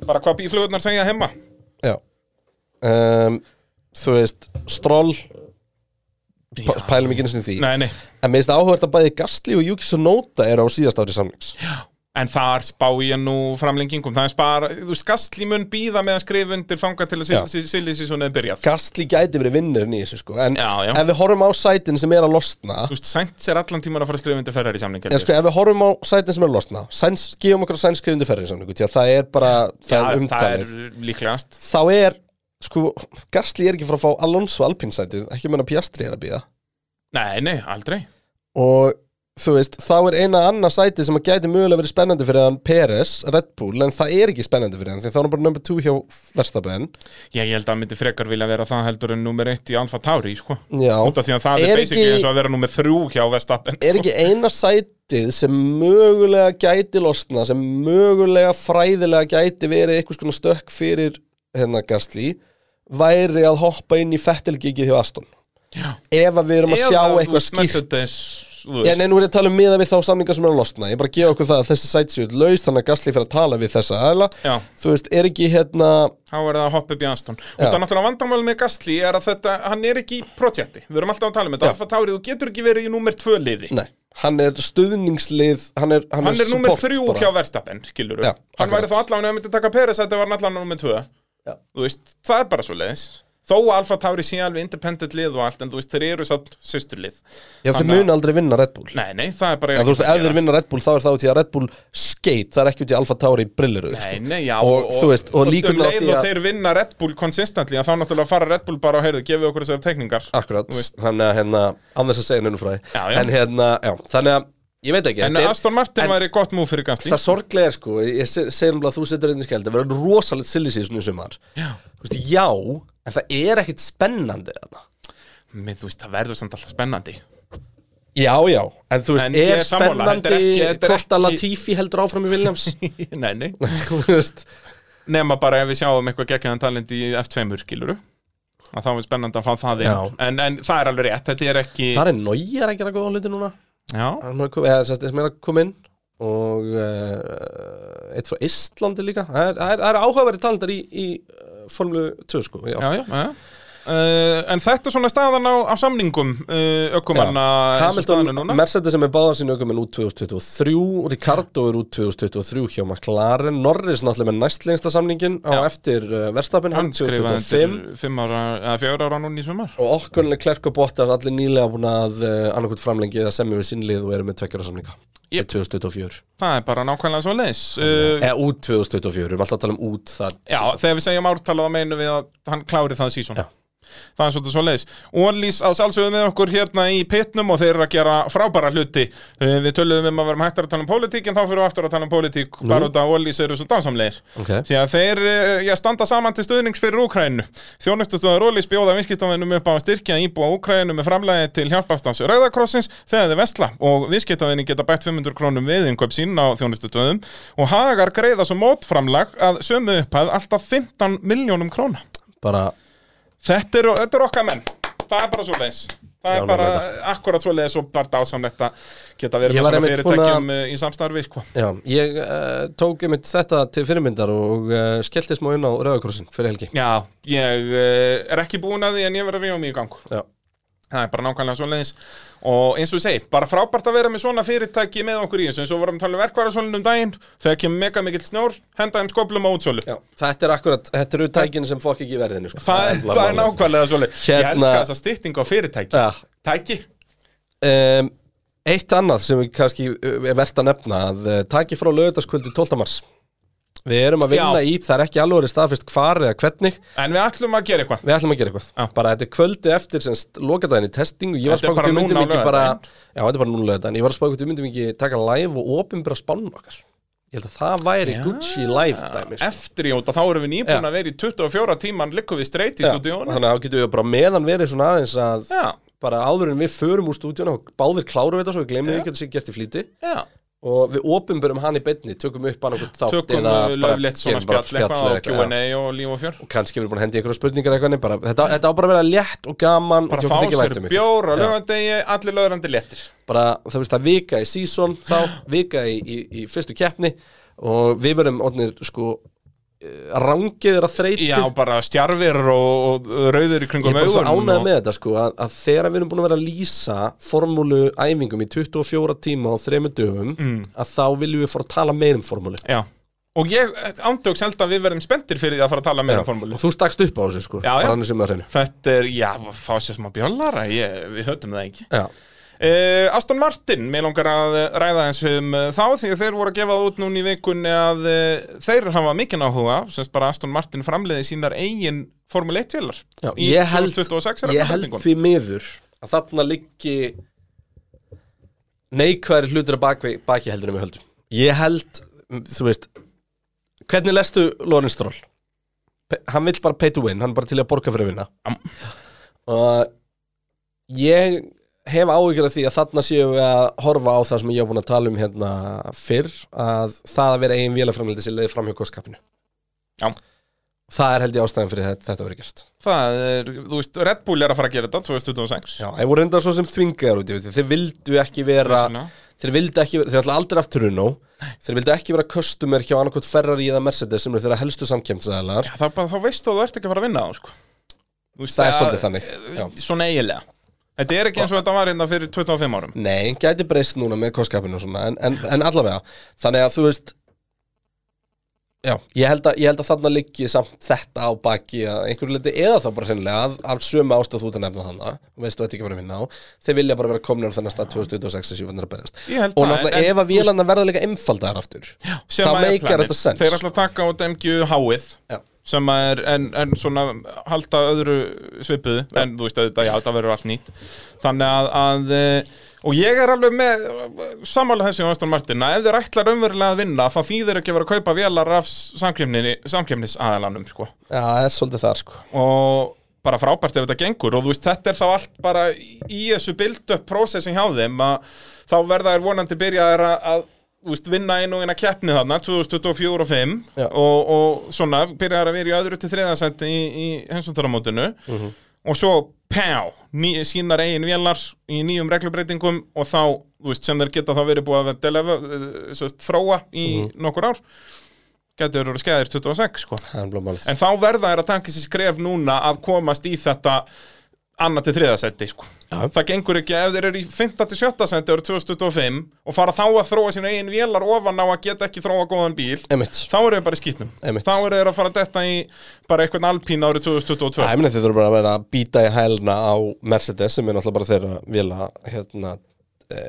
Bara hvað bíflugurnar segja heima. Já. Um, Þú veist, Stroll p- Pælum ekki eins og því. Nei, nei, En mér finnst áhugavert að bæði Gastli og Yuki Tsunoda eru á síðast ári samlings en þar spá ég nú framlengingum. Það er spara, þú veist, Gastli mun býða með að skrifa undir fanga til að Já. silli sísón er byrjað. Gastli gæti verið vinnurinn í þessu sko. En Já, já. ef við horfum á sætin sem er að losna Þú veist, Sainz er allan tíman að fara að skrifa undir ferrar í samling En sko, ef við horfum á sætin sem er að losna Sæns, gefum okkur að Sæns skrifundi ferri samlingu Því að það er bara, það er það umtalið. er líklegast. Þá er, sko, Gastli er ekki frá að fá Alonso Alpine sætið. Ekki meina Piastri er að býða Nei, nei, aldrei. Og þú veist, þá er eina annað sæti sem að gæti mögulega verið spennandi fyrir hann Peres, Red Bull, en það er ekki spennandi fyrir hann því þá er hann bara number 2 hjá Verstapen Já, ég held að hann myndi frekar vilja vera það heldur en nummer 1 í Alfa Tauri, sko. Já. Út af því að það er, Er basically eins og að vera nummer 3 hjá Vestappen er ekki eina sætið sem mögulega gæti losna, sem mögulega fræðilega gæti verið einhvers konar stökk fyrir hérna Gastli væri að hoppa inn í fettelgigið hjá Aston. Já. ef að við erum að sjá eitthvað skýrt Já, nei, nú er ég að tala um miða við þá samningar sem er að losna Ég er bara gefa okkur það að þessi sæti séu laus Þannig að Gasly fyrir að tala við þessa aðla Já. Þú veist, er ekki hérna Þá er það að hoppa upp í Aston Já. Út af náttúrulega vandamáli með Gastli er að þetta, hann er ekki í projekti Við erum alltaf að tala um þetta. Alfa Tauri, þú getur ekki verið í nummer 2 liði Nei, hann er stuðningslið Hann er, hann Hann er nummer support 3 bara. hjá Verstappen, skilur Já, Hann væri akkurat. þá allavega að myndi taka Peres Þetta var allavega nummer 2 Já. Þú veist, það er bara svo leiðis Þó að Alfa Tauri sé alveg independent lið og allt En þú veist, þeir eru satt systurlið. Já, þeir muni aldrei vinna Red Bull. Nei, nei, það er bara Já, þú veist, ef þeir vinna Red Bull þá er það út í að Red Bull skate Það er ekki út í Alfa Tauri brilliru Nei, nei, já, Og, þú veist, og um líkurnar á leið og þeir vinna Red Bull consistently að þá náttúrulega fara Red Bull bara á heyrðu, gefið okkur þessar tekningar Akkurat, þannig að hérna Annars að segja Já, já. En hérna, já, þannig að Ég veit ekki En Aston Martin væri gott múf fyrir Gasly. Það sorglega er sko, ég se- segi um að þú setur inn í skeld, það verður rosalegt silly season í sumar. Já. Þú veist, já, en það er ekkit spennandi þarna. Minn, þú veist, það verður samt alltaf spennandi. Já, já, en þú veist, En er þetta spennandi þetta hvort að Latifi heldur áfram í Williams? Nei, nei. Þú veist, Nema bara ef við sjáum eitthvað geggjaðan talent í F2 skiluru að þá er spennandi að fá það Já. en, en það er alveg rétt, þetta er ekki það er nógir að gera góða hluti núna. Já, Hann er að koma- eða sérst, sem er að koma inn og uh, eitt frá Íslandi líka. Það er, það er, það er áhugaverið talentar í, í Formule 2 sko, já, já, já. Uh, En þetta er svona staðan á, á samningum uh, ökumanna Hamilton, Mercedes sem er báðar sín aukum út 2023, Ricardo er út 2023 hjá McLaren, Norris náttúrulega með næstlengsta samningin á eftir uh, Verstappen, Hann hann skrifaði 2025 undir fimm. ára, núna í sumar. Og okkurlega Klerk og Bottas allir nýlega búin að annarkvæmt framlengi eða semja við sinnlið og eru með tveggjara samninga Yep. 2024 Það er bara nákvæmlega svo leis eða út 2024, við erum alltaf að tala um út það Já, þegar við segjum ártalað þá meinum við að hann klári það sísón Já. Það er svolítið svo leiðis Ólís að sjálfsögðu með okkur hérna í pitnum og þeir eru að gera frábæra hluti. Uh, Við töluðum um að vera hættar að tala um pólitík en þá fyrir við aftur að tala um pólitík bara út af Ólís eru svo dansamlegir Ok. Því að þeir uh, já, standa saman til stuðnings fyrir Úkrænu Þjónustustöður Ólís bjóða viðskiptavinnum upp á að styrkja íbúa Úkrænu með framlægi til hjálpastans Rauðakrossins þegar þeir vestla og viðskiptavinni geta bætt 500 krónum við innkaup sín á þjónustustöðum. Og hagar greiða svo mótframlag að sömu upphæð alltaf 15 miljónum króna. Bara Þetta er, þetta er okkar menn. Það er bara svo leis Það er bara akkurat svo leis og bara dásamlegt að geta verið með svona fyrirtækjum uh, í samstarfi sko. Já, ég uh, tók einmitt þetta til fyrirmyndar og uh, skellti smá inn á Rauðakrossin fyrir helgi. Já, ég uh, er ekki búin að því en ég verið að rífa mig í gang. Já, Það er bara nákvæmlega svo leiðis Og eins og ég segi, bara frábært að vera með svona fyrirtæki með okkur í þessu. Eins og vorum að tala um verkvarðarsólun um daginn Þegar kemur mega mikill snjór, henda þeim skoplum á útsölu. Já, þetta er akkurat, þetta eru tækin sem fokk ekki verðinu sko. Það, er- það er nákvæmlega svo leið Ég Hérna- elska þessa stytting á fyrirtæki. Já. Tæki. Um, Eitt annað sem við kannski uh, er verðt að nefna að uh, taki frá lögutaskvöldi 12. mars Við erum að vinna Já. í, það er ekki alveg staðfist hvar eða hvernig. En við ætlum að gera eitthvað. Við ætlum að gera eitthvað. Já. Bara þetta er kvöldi eftir semst lokadaginn í testing og ég var Þetta er spákvæmt bara við myndum núna á ekki bara laugardaginn. Já, þetta er bara núna lögðan Ég var spákvæmt við myndum ekki taka live og opinbera spánum okkar. Ég held að það væri Gucci live dæmi sko. Eftir jóta, þá erum við nýbúin að vera í 24 tíman Likkum við straight í Já, stúdíónu Þannig að þá getum við bara meðan verið svona aðeins að Já, bara áður en við förum úr stúdíónu og báðir klárum við þetta svo við glemum við ekki að það sé gert í flýti. Já og við opinberum hann í beinni, tökum upp hann okkur þátt Tökum löflegt svona spjall eitthvað og já. Q&A og líf og fjör og kannski við erum búin að hendi ykkur spurningar eitthvað bara, þetta, þetta á bara að vera létt og gaman Bara og fá sér um bjór á Já. lögandegi, allir lögrandi léttir bara það veist að vika í season þá, vika í, í, í fyrstu keppni og við verum orðnir sko rangiðir að þreyti Já, bara stjarfir og, og rauður í Ég kringum er bara svo ánægð og- með þetta sko að, að þegar við erum búin að vera að lýsa formúlu æfingum í 24 tíma og þremur dögum Mm. að þá viljum við fara að tala meir um formúlu. Já, og ég ándjóks held að við verðum spenntir fyrir því að fara að tala meira um formúli og þú stakst upp á þessu sko Já, já. Þetta er, já, fá sér smá bjöllara, ég, við höfum það ekki. Já, Uh, Aston Martin, mér langar að ræða eins um uh, þá því að þeir voru að gefa það út núna í vikunni að uh, þeir hafa mikinn áhuga, semst bara Aston Martin framleiði sínar eigin Formule 1 félar já í ég held, 2026 er ég held því miður að þarna liggi neikværi hlutur að baki, baki heldur við höldum. Ég held, þú veist Hvernig lestu Lorenz Stroll? Hann vill bara pay to win, hann er bara til að borga fyrir að vinna. Og ég hef áhyggjur af því að þarna séum við að horfa á það sem ég hef búin að tala um hérna fyrr að það að vera eigin vélaframliti sem leiði fram hjá kostkapinu Já. Það er held ég ástæðan fyrir þetta, þetta verið gert Það er, þú veist, Red Bull er að fara að gera þetta 2026 Já, þeir voru enda svo sem þvingaður út í því Þeir vildu ekki vera. Þeir vildu ekki, þeir ætla aldrei aftur Runo Þeir vildu ekki vera customer hjá annarkot Ferrari eða Mercedes sem eru þeirra helstu samkemsæðalar Já, bara, þá veistu að þú ert ekki að fara að vinna þá, sko. Veist, Það er að- svolítið þannig, já. Svona eiginlega Þetta er ekki eins og þetta var hérna fyrir 25 árum. Nei, gæti breyst núna með kostkapinu og svona en, en, en allavega, þannig að þú veist Já, ég held að, ég held að þarna liggi samt þetta á baki að einhverju liti eða þá bara sennilega að, af sömu ástæð þú ert að nefna þannig veistu þetta ekki að vera að vinna á þeir vilja bara vera komnir á þennan stað 2026 sem ég að held og náttúrulega ef að en- vélarna verða líka einfaldar aftur þá að er meikar þetta sens. Þeir ætla að taka á DMG háið Já. Sem er en, en svona halda öðru svipuðu en þú veist að já, þetta verður allt nýtt. Þannig að, að eh, og ég er alveg með samanlega þessi á Aston Martin að ef þeir ætla raunverulega að vinna þá þýðir ekki að vera að kaupa vélar af samkemnisaðalanum sko. Já, það er svolítið þar sko. Og bara frábært ef þetta gengur og þú veist þetta er þá allt bara í þessu build-up processin hjá þeim að þá verða þær vonandi byrjaðir að, veist, vinna einu og eina keppni þarna 2024 og 5 Já. og, og svona byrjaðir að vera í öðru til þriðasendi í, í heimsvöldaramótinu og svo pjá, sínar eigin vélar í nýjum reglubreitingum og þá, þú veist, sem þeir geta þá verið búið að delefa, sérst, þróa í nokkur ár. Getur verið skæðir 26 sko. Er En þá verða þær að taka sér skref núna að komast í þetta annað til þriða seti sko. Það gengur ekki ef þeir eru í 5. til 7. seti árið 2025 og fara þá að þróa sína eigin vélar ofan á að geta ekki þróa góðan bíl Einmitt þá eru þeir bara í skýtnum Einmitt. þá eru þeir að fara detta í bara eitthvað alpín árið 2022 Það er minni þeir þurfa bara að vera að býta í hælna á Mercedes sem er náttúrulega bara þeirra vila hérna e,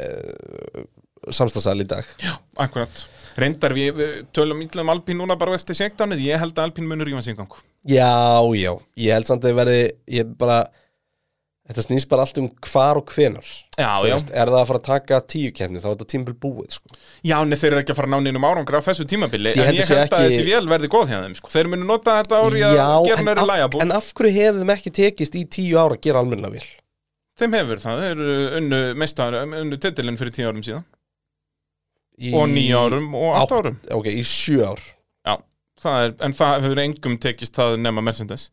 samstagsæl í dag Já, akkurat Reyndar við, tölum illa um alpín núna bara eftir segdánið, ég held að alpín munur í gang Já, já, ég held samt að ég verði ég bara Þetta snýst bara allt um hvar og hvenar Já, Þú já. veist, Er það að fara að taka tíu kemni þá er þetta tímbil búið sko. Já, en þeir eru ekki að fara að ná neinum árangur á þessu tímabili Ég en ég held að ekki- þessi vél verði góð hjá þeim sko. Þeir munu nota þetta ári að gera næri lægabú en af hverju hefur þeim ekki tekist í tíu ára að gera almenna vil? Þeim hefur það, þeir eru unnu unnu titilinn fyrir tíu árum síðan Í, og níu árum og átt árum Ok, í sjö ár Já, það er, en það hefur engum tekist það nema Mercedes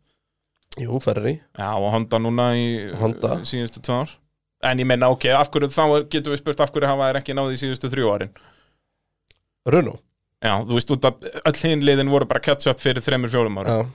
Jú, ferri Já, og Honda núna í Honda. uh, síðustu tvö ár En ég menna, ok, af hverju, þá er- getum við spurt af hverju hafa þeir ekki náði í síðustu þrjú árin Runo Já, þú veist, út að öll hinn liðin voru bara catch up fyrir þremur fjórum árum Já.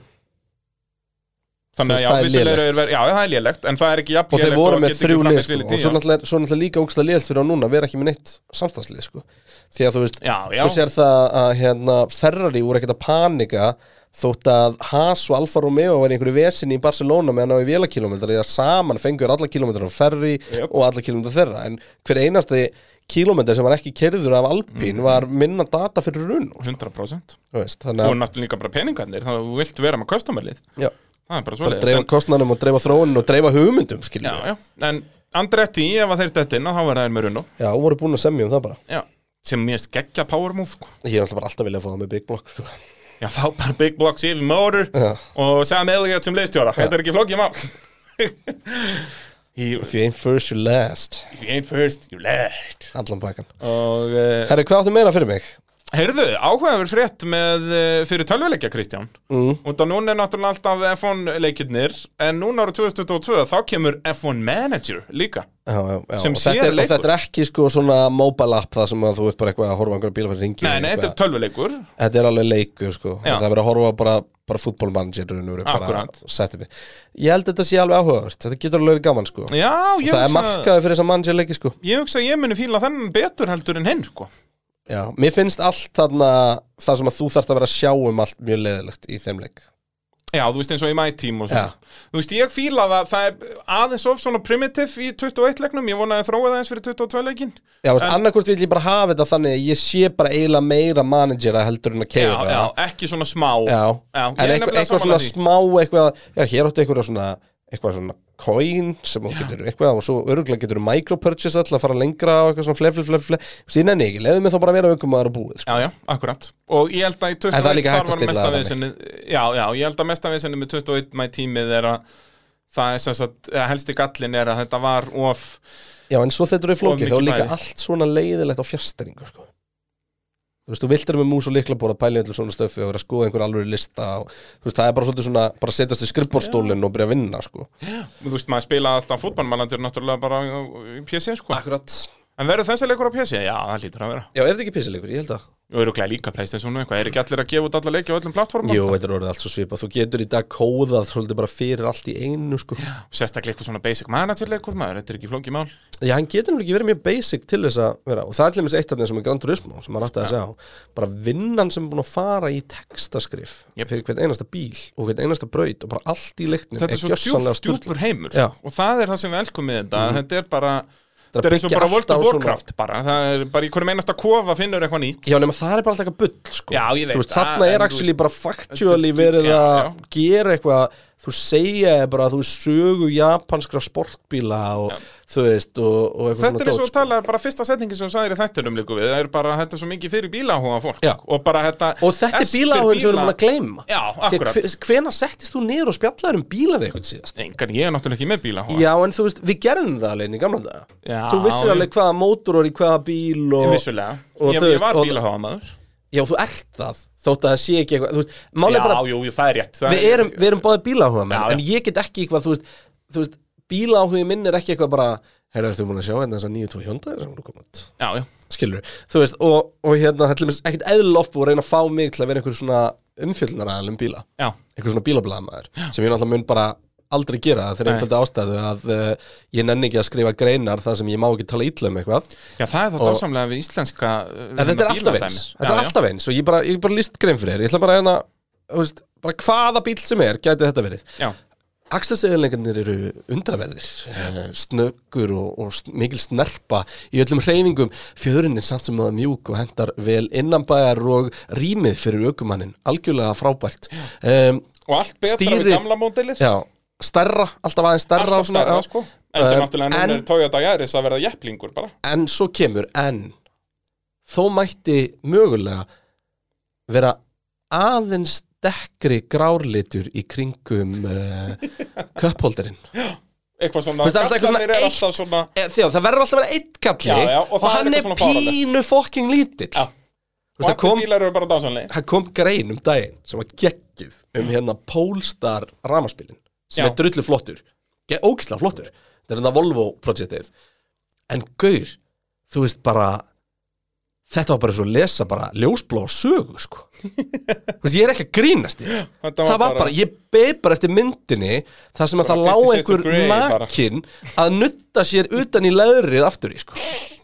Þannig að Þú já, veist, það er vissulega eru lélegt. verið- Já, það er lélegt, en það er ekki jafn Og þeir lélegt voru að með þrjú lið sko. Og svo náttúrulega, svo náttúrulega líka ógstlega liðelt fyrir á núna að vera ekki með neitt samstagslið sko. Því að þú veist Já, já, Svo sér það að hérna, Ferrari voru ekkert að panika þótt að Haas og Alfa Romeo var í einhverju vesinni í Barcelona með að ná í vélakilometra því að saman fengur alla kilometra á Ferrari Jöp. og alla kilometra þeirra. En hver einasti kilometri sem var ekki kerður af Alpín Mhm. var minna data fyrir runn 100% veist, Og þannig að náttúrulega líka bara peningarnir, þá þú vilt vera með já, Það er bara svoleiðis dreifa kostnanum og dreifa þróunin og dreifa hugmyndum Já, já, en Andretti, ef að þeir dettina, þá verða þeir með runno já, voru búin að semja um það bara. Já, sem mér geggja power move sko. ég er alltaf bara alltaf viljað að fá það með Big Block sko. Já, þá bara Big Blocks yfir motor Já. og Sam Elliott sem liðstjóra. Þetta er ekki mál. He, if you ain't first you last. If you ain't first, you last. Allan pakkan Og, uh, Herri, hvað áttu meira fyrir mig? Heyrðu, áhugaður frétt með uh, fyrir tölvuleikja Kristján. Mm. Og núna er náttúrulega alltaf F1 leikirnir En núna árið 2022 þá kemur F1 Manager líka. Já, já, já. Sem sér er, og leikur. þetta er ekki sko svona mobile app það sem að þú ert bara eitthvað að horfa einhverja bíla fyrir ringi Nei, nei, þetta er tölvuleikur. Þetta er alveg leikur sko. Það er verið að horfa bara, bara setja mig ég held að þetta sé alveg áhugavert. Þetta getur alveg gaman sko. Já, ég það er hugsa, markaði fyrir þess að manager leiki sko. Ég hugsa ég já, mér finnst allt þarna það sem að þú þarft að vera að sjá um allt mjög leðilegt í þeim leik. Já, þú veist eins og í my team og svona. Já. Þú veist, ég fíla það, það er aðeins of svona primitive í 21 leiknum. Ég vona að þróa það eins fyrir 22 leikin já, veist, En- annarkvort vil ég bara hafa þetta þannig að ég sé bara eiginlega meira managera heldur en að Já, keira já, ekki svona smá. Já, Já, en eitthvað, eitthvað svona smá eitthvað, já hér áttu eitthvað svona eitthvað svona coin sem þú getur eitthvað og svo öruglega getur micropurchase alltaf að fara lengra og eitthvað svona flef, flef, flef, flef síðan enni ekki, leiðu mig þá bara að vera aukum að það er búið sko. Já, já, akkurat Og ég held að í 21 En það er líka hægt að þar var stilla mesta það vesenið- Já, já, ég held að mesta vesenni með 21 mæ tímið er að það er sem sagt, eða helsti gallin er að þetta var of Já, en svo þetta er flókið, þá er mikið líka bæði. allt svona leiðilegt á fjasteringu sko. Þú veist, þú viltir með mús og líklabóra pæli öllu svona stöfi og vera að skoða einhver alveg lista og þú veist, það er bara svolítið svona bara setjast í skrifbórstólinn og byrja að vinna sko. Þú veist, maður spila alltaf fútballmanager náttúrulega bara á- í PC, sko. Akkurat. En verður þessi leikur á PC? Já, það lítur að vera. Já, er þetta ekki písilegur, ég held að Og eru glæði líka Playstation og eitthvað. Er ekki allir að gefa út alla leiki á öllum plattformum? Jú, þetta er orðið allt svo svipað, þú getur í dag kóðað svolítið bara fyrir allt í einu sko. Sérstaklega eitthvað svona basic manager leikur maður Þetta er ekki flókið mál. Já, hann getur náttúrulega ekki verið mjög basic til þess að vera. Og það er til dæmis eitt af þeim sem er Gran Turismo sem maður átti að segja bara vinnan sem er búin að fara í textaskrif Jep. fyrir hvern einasta bíl og hvern einasta braut og bara allt í leiknum Þetta er svo djúfur heimur. Já. Og það er það sem við elskum með þetta Þetta er bara Það er eins og bara World of Warcraft bara. Það er bara í hverjum einasta kofa finnur eitthvað nýtt. Já, nema það er bara alltaf eitthvað bull sko. Já, ég veit en er actually bara factually verið að gera eitthvað þú segja bara að þú sögu japanskra sportbíla og þú veist og, og Þetta er eins og að tala bara fyrsta setningi sem þú sagðir í þættinum líku við. Það er bara þetta er svo mikið fyrir bíláhuga fólk. Já. Og bara þetta Og þetta er espir bílahugun sem við erum búin að gleyma. Já, Þegar akkurat. hve- Hvenær settist þú niður og spjallaður um bíla við eitthvað síðast? Engan, ég er náttúrulega ekki með bíláhuga Já, en þú veist, við gerðum það alveg í gamla daga. Þú vissir alveg hvaða mótor var í hvaða bíl og, Vissulega. og Ég, ég var og- bíláhuga maður Já, þú ert það Þótt að það sé ekki eitthvað veist, Já, bara jú, jú, það er rétt það við erum, erum báðið bíláhuga menn, Já. En ég get ekki eitthvað, þú veist, þú veist Bíláhugi minn er ekki eitthvað bara Herra, ertu búin að sjá hérna þess að 9 Hyundai? Sem voru komið út. Já, já. Skilur, þú veist, og, og hérna Það er ekkert eðlof búið að reyna að fá mig til að vera einhver svona umfjöldnaræðal um bíla. Já, einhver svona bílablaðamaður sem ég náttúrulega mun bara aldrei gera það þegar einföldu ástæðu að uh, ég nenni ekki að skrifa greinar þar sem ég má ekki tala illa um eitthvað. Já það er það Og- dásamlega við íslenska uh, en þetta er alltaf eins. þetta er alltaf eins og ég bara, ég bara líst grein fyrir þér. Ég ætla bara að hérna, veist, bara hvaða bíl sem er gæti þetta verið. Já, Axelseðilegarnir eru undraverðir eh, snöggur og, og mikil snerpa í öllum hreyfingum. Fjöðurinn er samt sem að mjúk og hendar vel innanbæjar og rýmið fyrir aukumannin algjörlega frábært. Um, og allt betra Stýrið- við gamla mótilið Já, stærra, alltaf aðeins stærra Alltaf svona, stærra, já. sko. En það er náttúrulega en- er Toyota Yaris að verða jepplingur bara. En svo kemur, en þó mætti mögulega vera aðeins dekkri grárlitur í kringum uh, köpholderinn svona, veist, alltaf eitthvað svona gallarnir er alltaf svona e, Þjá, það verður alltaf að vera eitt kalli Já, já, og og, er hann er svona fáránlegt. pínu fokking lítill. Já. Og allir bílar eru bara dásanlega það kom grein um daginn sem var geggjuð um hérna Polestar ramaspilin sem Já. er drullu flottur. Ógislega flottur, þetta er hérna Volvo projektið en gaur, þú veist bara þetta var bara svo að lesa bara ljósblá sögu sko. Veist, ég er ekki að grínast í því. Þetta það var bara, ég beð bara eftir myndinni þar sem að það Bara lá 50 Shades of einhver nakin að nutta sér utan í leðrið aftur í sko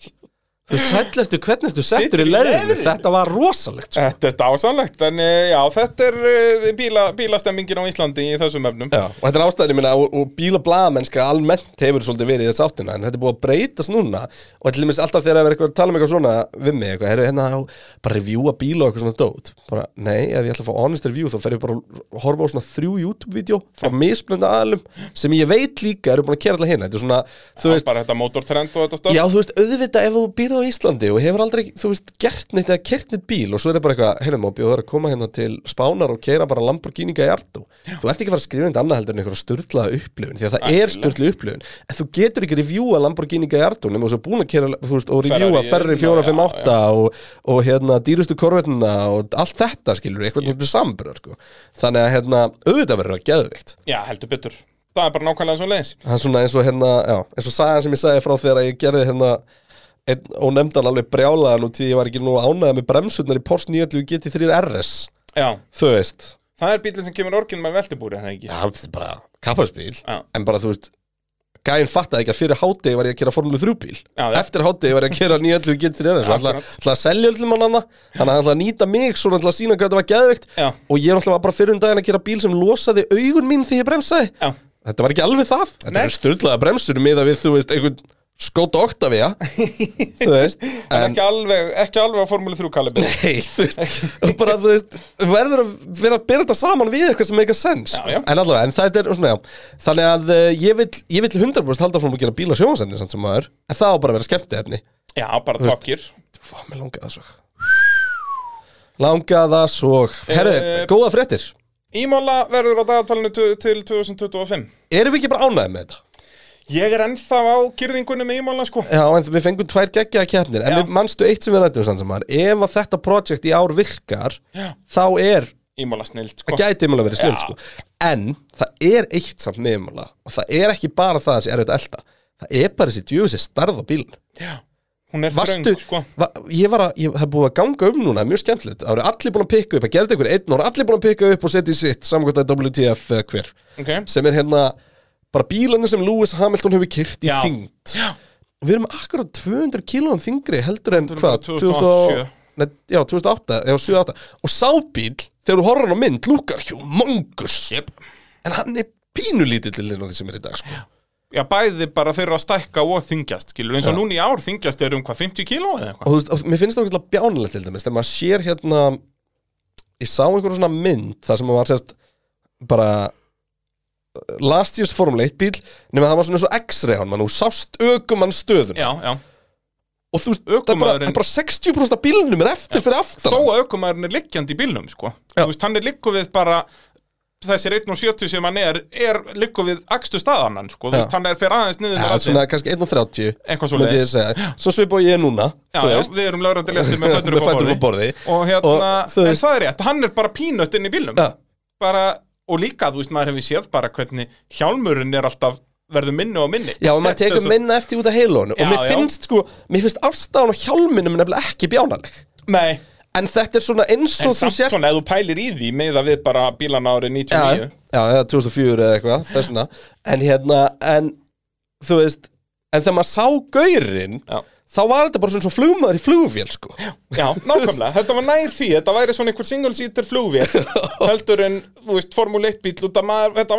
þú eftir hvernig ertu settur í leðrinu? þetta var rosalegt sko. Þetta er dásanlegt, en eh, já, þetta er uh, bíla, bílastemmingin á Íslandi í þessum efnum. Já, og þetta er ástæðin minna og, og bíla blaðamennska almennt hefur svolítið verið í þess áttina en þetta er búið að breytast núna. Og til dæmis alltaf þegar það er eitthvað að tala um eitthvað svona við mig, eitthvað, heyrðu hérna bara reviewa bíla og eitthvað svona dót. Bara, nei, ef ég ætla að fá honest review þá fer ég bara að horfa á svona þrjú YouTube-vídeó frá misblönda aðalum að er og á Íslandi og hefur aldrei, þú veist, gert neitt eða kert neitt bíl og svo er það bara eitthvað, heyrðum, og bjóður að koma hérna til Spánar og keira bara Lamborghini Gallardo? Þú ert ekki að fara að skrifa neitt annað heldur en einhverja sturlaða upplifun því að það er Algjörlega. sturlaða upplifun. En þú getur ekki reviewa Lamborghini Gallardo nema þú svo búin að kera, þú veist, og reviewa Ferrari, Ferrari já, 458 og, og hérna dýrustu korvettina og allt þetta skilur, eitthvað yeah. samburðar, sko. Þannig að, hérna, auðvitað verður að betur. Það er bara nákvæmlega svo leiðis. Það er svona eins og hérna, já, eins og sagan sem ég sagði frá þegar ég gerði hérna og nefndan alveg brjálaðan út því ég var ekki nú ánægða með bremsurnar í Porsche 911 GT3 RS Já, þú veist, það er bílinn sem kemur orginum með veltibúri, það ekki já, þetta er bara kappaðspíl, Já. en bara þú veist gæinn fattaði ekki að fyrir hátegi var ég að kera Formule 3 bíl, Já, já. eftir hátegi var ég að kera 911 GT3 RS, og Akkurat. ætla að selja öllum hann hana, hann ætla að nýta mig svona ætla að sína hvað þetta var geðveikt Já. og ég ætla bara fyrir um daginn að gera bíl sem losaði augun mín þegar ég bremsaði Já, Þetta var ekki alveg það Þetta Nei. er styrlaða bremsur með að við, þú veist, einhvern Skóta Octavia Þú veist En ekki alveg, ekki alveg á Formule 3 kalibri Nei, þú veist bara, þú veist, verður að vera að byrja þetta saman við eitthvað sem eitthvað sens Já, já. En allavega, en það er svona, já. Þannig að uh, ég vil, ég vil 100% halda frá að gera bíla sjónvasendi samt sem maður En það á bara að vera skemmti efni Já, bara tokkir Fá, mér langaði það svo. Langaði það svo. Herðu, Eh, góða fréttir. Ímóla verður á dagatalinu tu- til 2025 Erum við ekki bara ánægði með þetta? Ég er ennþá á kyrðingunni með Ímóla sko. Já, en við fengum tvær geggjaða keppnir. En við manstu eitt sem við rættum samt sem maður Ef að þetta projekt í ár virkar Já. Þá er Ímóla snild sko. Það gæti umlega verið snill Já. sko. en það er eitt samt með umlega og það er ekki bara það að þessi erfitt að elda það er bara þessi djöfisir starð á bílun Já. Hún er Varstu, þröng sko. Va, ég var að, ég, það er búið að ganga um núna mjög skemmtilegt, það eru allir búin að pikka upp. Að gera þetta ykkur einn og allir búin að pikka upp og setja í sitt samkvæmt að WTF hver. Ok. Sem er hérna bara bílarnir sem Lewis Hamilton hefur kyrt í Já. þyngd Já. við erum akkurat 200 kílóum þingri heldur en Heldur en hvað, bara 2007. Nei, já, 2008, já, 2008 og sábíl, þegar þú horfður hann á mynd lúkar humongous yep. en hann er pínulítill til því sem er í dag sko. Já, bæði bara þeirra að stækka og þingjast skilur, eins og núna í ár þingjast er um hvað 50 kíló eða og eitthvað þú veist, og mér finnst það okkur bjánulegt til dæmis þegar maður sér hérna ég sá einhverjum svona mynd það sem var sérst bara last year's Formule 1 bíl nema það var svona eins og x-ray hann og sást ökumann stöðun Já, já. Og þú veist, það er bara, það er bara 60% af bílunum er eftir fyrir aftan Þó að aukumæðurinn er liggjandi í bílnum sko. Já. Þú veist, hann er liggu við bara þessir 1.70 sem hann er er liggu við akstu staðannan sko, þú Já. veist, hann er fyrir aðeins niður Já, svona kannski 1.30 Eitthvað svo. Svo svipa og ég er núna Já, já, við erum lögrandi léttir með fættur upp á borði. Og hérna, Og en það er rétt, hann er bara pínött inn í bílnum. Já. bara, Og líka, þú veist, maður hefur séð bara hvernig hjálmurinn er alltaf verður minni og minni. Já, og maður tekur sagt- minna eftir út af heilónu Og mér já. finnst sko, mér finnst afstæðan á hjálminum nefnilega ekki bjánaleg. Nei, En þetta er svona eins en og þú samt sért svona, ef þú pælir í því með að við bara bílana árið 99 já, já, eða 2004 eða eitthvað þessna En hérna, en þú veist, en þegar maður sá gaurinn Já. Þá var þetta bara svona svo flugmaður í flugvél sko. Já, nákvæmlega, þetta var nær því. Þetta væri svona einhver single seater flugvél heldur en, þú veist, Formule 1 bíl þetta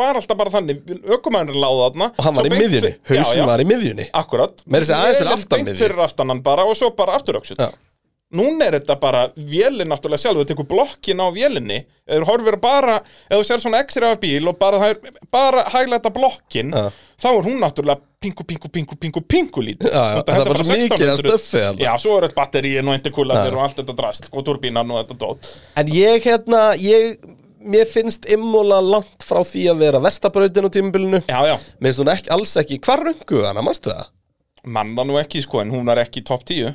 var alltaf bara þannig. Ökumæðurinn láða þarna. Og hann var í miðjunni, já, var í miðjunni. Akkurat. Beint fyrir aftan hann bara og svo bara afturöksut Já. Núna er þetta bara vélinn náttúrulega sjálf Þú tekur blokkin á vélinni Ef þú horfir bara, ef þú sér svona x-ray af bíl og bara, bara hæglæta blokkin Já. þá er hún náttúrulega pingu, pingu, pingu, pingu, pingu lítið Þetta það er bara svo mikið að 1600. stöffi. Já, svo er þetta batteríin og interkúlanir Já. og allt þetta drast og turbínan og þetta dót En ég hérna, ég Mér finnst immúla langt frá því að vera Vestabrautin á tímabilinu Já, já, Mér finnst hún ekki, alls ekki, hvar röngu hana, manstu það? manna nú ekki sko en hún er ekki í topp 10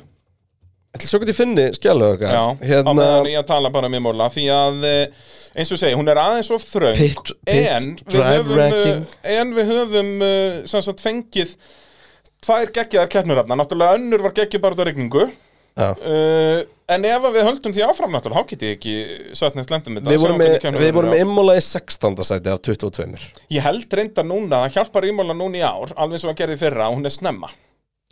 Ætli svo geti finni skjálu okkar? Já, á hérna, meðan ég að tala bara um Imola Því að, eh, eins og segi, hún er aðeins of pit En eh, en við höfum eh, sem sagt fengið Tvær geggjaðar keppnurafna Náttúrulega önnur var geggjur bara út á rigningu. Já. uh, En ef við höldum því áfram náttúrulega Þá get ég ekki satt neins lendum Við vorum með, við vorum með immúla í 16. sæti af 22 Ég held reynda núna hjálpar Imola núna í ár Alveg eins og að gerði fyrra, hún er snemma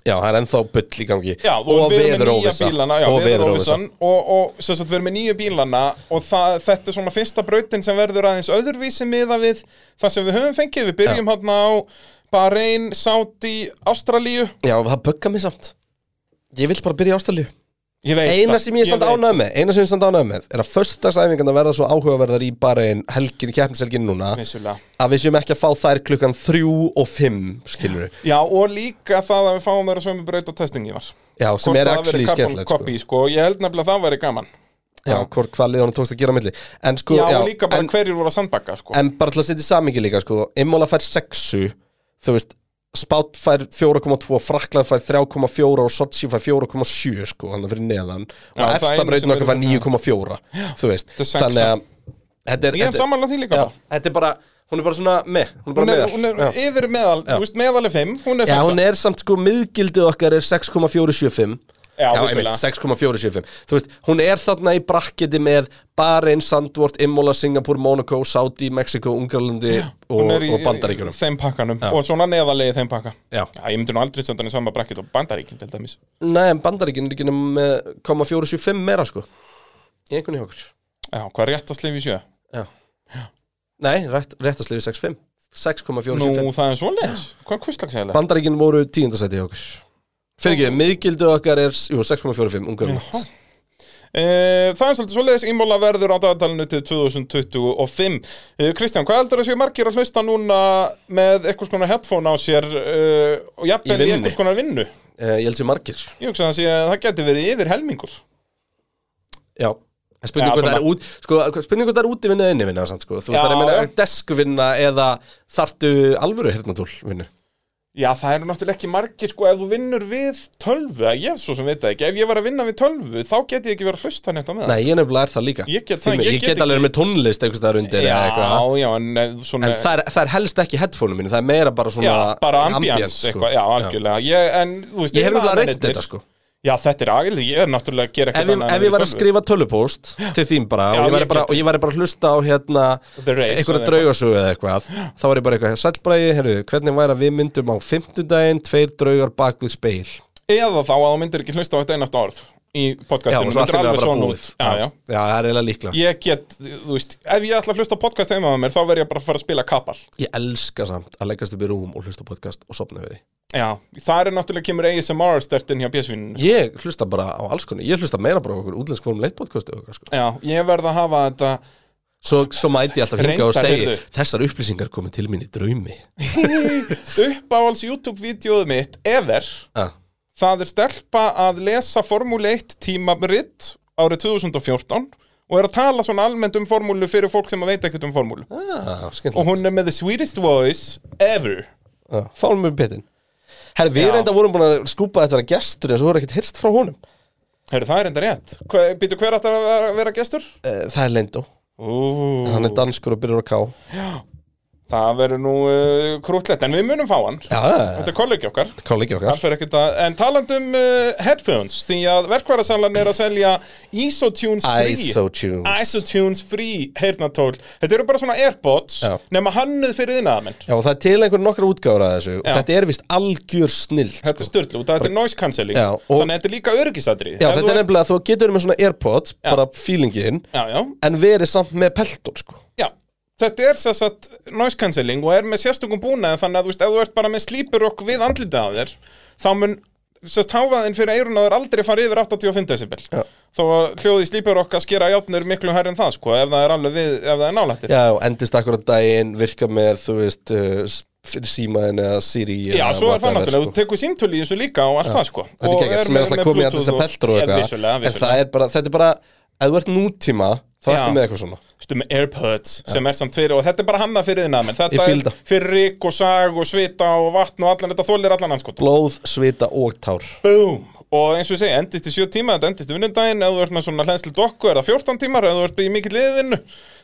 Já, það er ennþá bull í gangi. Já, og, já, Og veðuróvissan og, og sem sagt, við erum með nýju bílana og það, þetta er svona fyrsta brautin sem verður aðeins öðurvísi miða við það sem við höfum fengið, við byrjum hérna á Bahrein, Saudi, Ástralíu. Já, það bugga mig samt. Ég vill bara byrja í Ástralíu Eina sem ég er samt ánægð með Eina sem ég er samt ánægð með Er að föstudagsæfingarna verða svo áhugaverðar í bara einn helgin í keppnishelgin núna Vissulega. Að við séum ekki að fá þær klukkan þrjú og fimm Skilur við Já, og líka það að við fáum þeirra sömu braut og testingi var Já, sem Hvort er það actually carbon skemmtilegt sko. copy, sko. Ég held nefnilega að það væri gaman Já, hvort hvað liðanum tókst að gera á milli En sko, Já, og líka bara en, hverjir voru að sandbakka sko. en bara til að setja í samingi líka sko Immola fær 6 Þú veist Spát fær 4,2, Frakland fær 3,4 og Sochi fær 4,7 sko, hann fyrir neðan. Og Já, sem okkar fær er- 9,4 þú veist, er þannig að þetta er, þetta, já, þetta er bara, hún er bara svona með, hún er bara Hún er, hún er yfir meðal, þú veist, meðal er 5 Hún er Já, hún er samt sko, miðgildið okkar er 6,475 Já, einmitt, vissulega. 6,475 Þú veist, hún er þarna í brakketi með Bahrein, Sandvort, Imola, Singapur, Monaco, Saudi, Mexico, Ungarlandi og, er í og Bandaríkjunum. þeim pakkanum. Og svona neðalegi þeim pakka. Já. ég myndi nú aldrei senda hann í sama brakkit og bandaríkin til dæmis. Nei, en Bandaríkin er ekki með 0,475 meira sko Í einhvern í okkur. Já, hvað er rétt að slif í sjö? Já. Nei, rétt, réttaslifi 6,5 6,475 Nú, það er svoleiðis. Hvað kvistlags eiginlega? Bandaríkin voru tíundasæti hjá okkur Fyrir ekki, miðgildu okkar er jú, 6,45 ungar. Eh, Það er svolítið svoleiðis Ímóla verður á dagatalinu til 2025 Eh, Kristján, hvað heldur að séu margir að hlusta núna með eitthvað konar headphone á sér uh, og jafnvel Í í eitthvað konar vinnu? Uh, Ég held sér margir. Ég hugsa sé að það geti verið yfir helmingur. Já. Spurning hvort það svona- er út sko, Spurning hvort það er úti vinna eða inni vinna sko. Þú veist það er meina deskvinna eða þartu alvöru hirtnatúl vinnu Já, það eru náttúrulega ekki margir sko ef þú vinnur við tölvu, að ég svo sem veit það ekki ef ég var að vinna við tölvu, þá get ég ekki verið að hlusta neitt á með Nei, ég nefnilega er það líka. Ég get Því það, mér- ég Ég get get alveg ekki- með tónlist eitthvað staðar undir eða eitthvað. Já, já, en eh, svona En það er, það er helst ekki headphone mínu, það er meira bara svona Já, bara ambience, sko. eitthvað, já, algjörlega. Ég, En, veist, Ég hef nefnilega reynd iðnaðarmennirnir- þetta sko Já, þetta er aðeins, ég er náttúrulega að gera eitthvað ég, ef ég var að skrifa tölupóst til þín bara, Já, og, ég ég bara og ég væri bara að hlusta á hérna einhverja eða draugasögu eða eitthvað þá var ég bara eitthvað, sælbræði, heyrðu, hvernig væri að við myndum á fimmtudaginn, tveir draugar bak við speil Eða þá að þú myndir ekki hlusta á eitt einasta orð í podcastinu allt myndir alveg svona út. Já, já. Já, það er eiginlega líklega Ég get, þú veist, ef ég ætla að hlusta á podcast heima með mér, þá verð ég bara að fara að spila kapal. Ég elska samt að leggast upp í rúm og hlusta podcast og sopna við því Já, það er náttúrulega kemur ASMR stertin hjá bjösvininu Ég hlusta bara á alls konar, ég hlusta meira bara á okkur útlensk fórum leitt podcastu og eitthvað sko. Já, ég verð að hafa þetta Svo, svo mæti ég alltaf hinga og heyrðu. Þessar upplýsingar komið til mín í draumi. Uppáhalds YouTube-vídeóð mitt ever Já, Það er stelpa að lesa Formule 1 tímaritt árið 2014 og er að tala svona almennt um formúlu fyrir fólk sem að veit ekkert um formúlu. Ah, og hún er með the sweetest voice ever. Já, Fáum við betin Herri, við Já. reynda vorum búin að skúpa þetta að vera gestur en svo voru ekkert heyrst frá honum. Herru, það er enda rétt. Býtu hver átt að vera- gestur? uh, Það er Lendo, Ú, hann er danskur og byrjar að ká það verður nú uh, krútlegt En við munum fá hann. Já, Þetta er kollegi okkar. Kollegi Það okkar fer ekkert að, en talandum uh, headphones, því að verkværasalan er að selja Isotunes free. Isotunes. Isotunes free heyrnatól Þetta eru bara svona Airpods Já. nema hannuð fyrir þinnæðamenn Já, og það er til einhver nokkra útgáður að þessu. Já. þetta er vist algjör snill Þetta er styrlu, þetta er noise cancelling. Og- Þannig að þetta er líka öryggisadri Já, þetta er nefnilega að þú getur með svona Airpods bara feelingin, Já, já, en verið samt með peltón sko. Já Þetta er sess að noise cancelling og er með sérstökum búnaði þannig að þú veist, ef þú ert bara með slípurokk við andlitið á þér þá mun sérst háfaðin fyrir eirun að þér aldrei fara yfir 85 decibel. Já. þó að hljóði slípurokk að skera játnir miklu hærri en það sko, ef það er alveg við, ef það er nálættir Já, og endist akkurat daginn, virka með, þú veist, uh, símaðin eða Siri Já, eða svo er það whatever, náttúrulega, sko. þú tekur símtölu í þessu líka og allt það sko. Þetta er ekki ekkert sem er alltaf komið að Bluetooth þessar peltur og Já, eitthvað. En það er bara, þetta er bara, ef þú ert nútíma Já. ertu með eitthvað svona. Ertu með Airpods sem er samt fyrir og þetta er bara hanna fyrir þinn aðmenn. Þetta er það. fyrir rík og sag og svita og vatn og allan þetta þólir allan anskot. Blóð, svita og tár. Boom! Og eins og ég segi, endist í sjö tíma, þetta endist í vinnundaginn ef þú ert með svona hlænsli dokku er það 14 tímar. Ef þú ert í mikill liðvinnu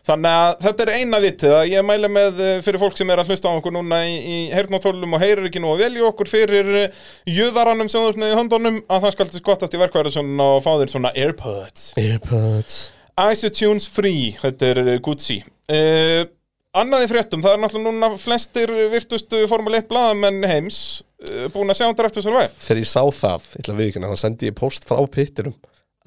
Þannig að þetta er eina vitið að ég mæli með eh, fyrir fólk sem er að hlusta á okkur núna í, í heyrnátólum og heyrir ekki nú að velja okkur fyrir eh, jöðaranum sem þú ert með í höndunum að það skal til skottast í verkværi og fá þér svona Airpods Airpods Isotunes Free, þetta er uh, Gucci. Uh, Annaði fréttum, það er náttúrulega núna flestir virtustu Formule 1 blaðamenn heims uh, búin að sjá hann Drive to Survive Þegar ég sá það, ég ætla að viðkynna, þá sendi ég post frá pitturum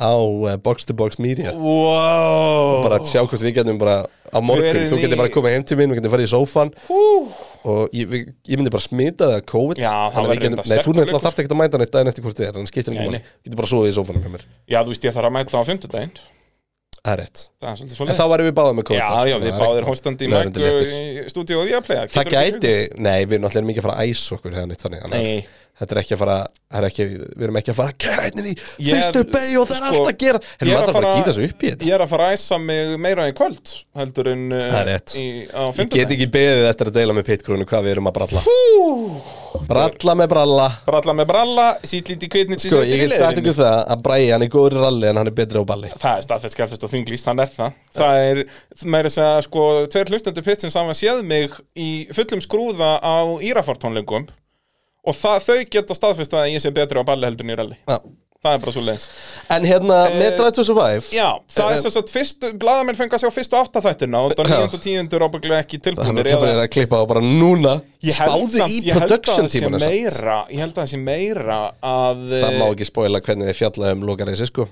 á uh, Box to Box Media. Wow! Bara að sjá hvort við getum bara á morgun, Verið þú getur bara að koma heim til mín við getum farið í sófan og ég, við, ég myndi bara smita það að COVID. Já, það að við getum, reyndar Nei, þú sterkur þarft ekki að mæta neitt daginn eftir hvort þið er þannig skiptir ekki máli, getur bara svoðið í sófanum hjá mér. Já, þú veist, ég þarf að mæta á fimmtudaginn Það er rétt. Það er svolítið En svolítið þá væri við báðið með COVID Já, já, við að báðir hóstandi í mæk í stúdíu og Viaplay Það gæti, nei, við erum náttúrulega mikið að fara að æsa okkur hérna neitt þannig að Nei. Þetta er ekki að fara, er ekki, við erum ekki að fara að kæra hérna í fyrstu beig og það er sko, allt að gera. Hérna er maður að þarf að fara- gýra sig upp í þetta. Ég er að fara að æsa mig meira í kvöld heldur en uh, er í, Ég get ekki beðið eftir að deila með pitkrúnu hvað við erum að bralla. Bralla með bralla. Bralla með bralla, sýtlít í kveitnit Sko, ég get sagt ykkur það að Bræi hann er góður í ralli en hann er betri á balli. Það er staðfest, skjálfest og þinglýst, hann er það. Það er, meira að segja, sko, tveir hlustendur pitt sem saman séð mig í fullum skrúða á Írafart-tónlingum og það, þau geta staðfest að ég sé betri á balli heldur en í rally Já. Það er bara svo leiðis En hérna, með Drive to Survive Já, það er Eh, svo að fyrstu, blaðamenn fengi að sjá fyrstu átta þættina og það Já. 9. og 10. er ábygglega ekki tilbúinir er eða- að klippa það bara núna samt- í production það meira, Ég held að það sé meira að Það má eh, ekki spoila hvernig þið fjallaði um lokareisi sko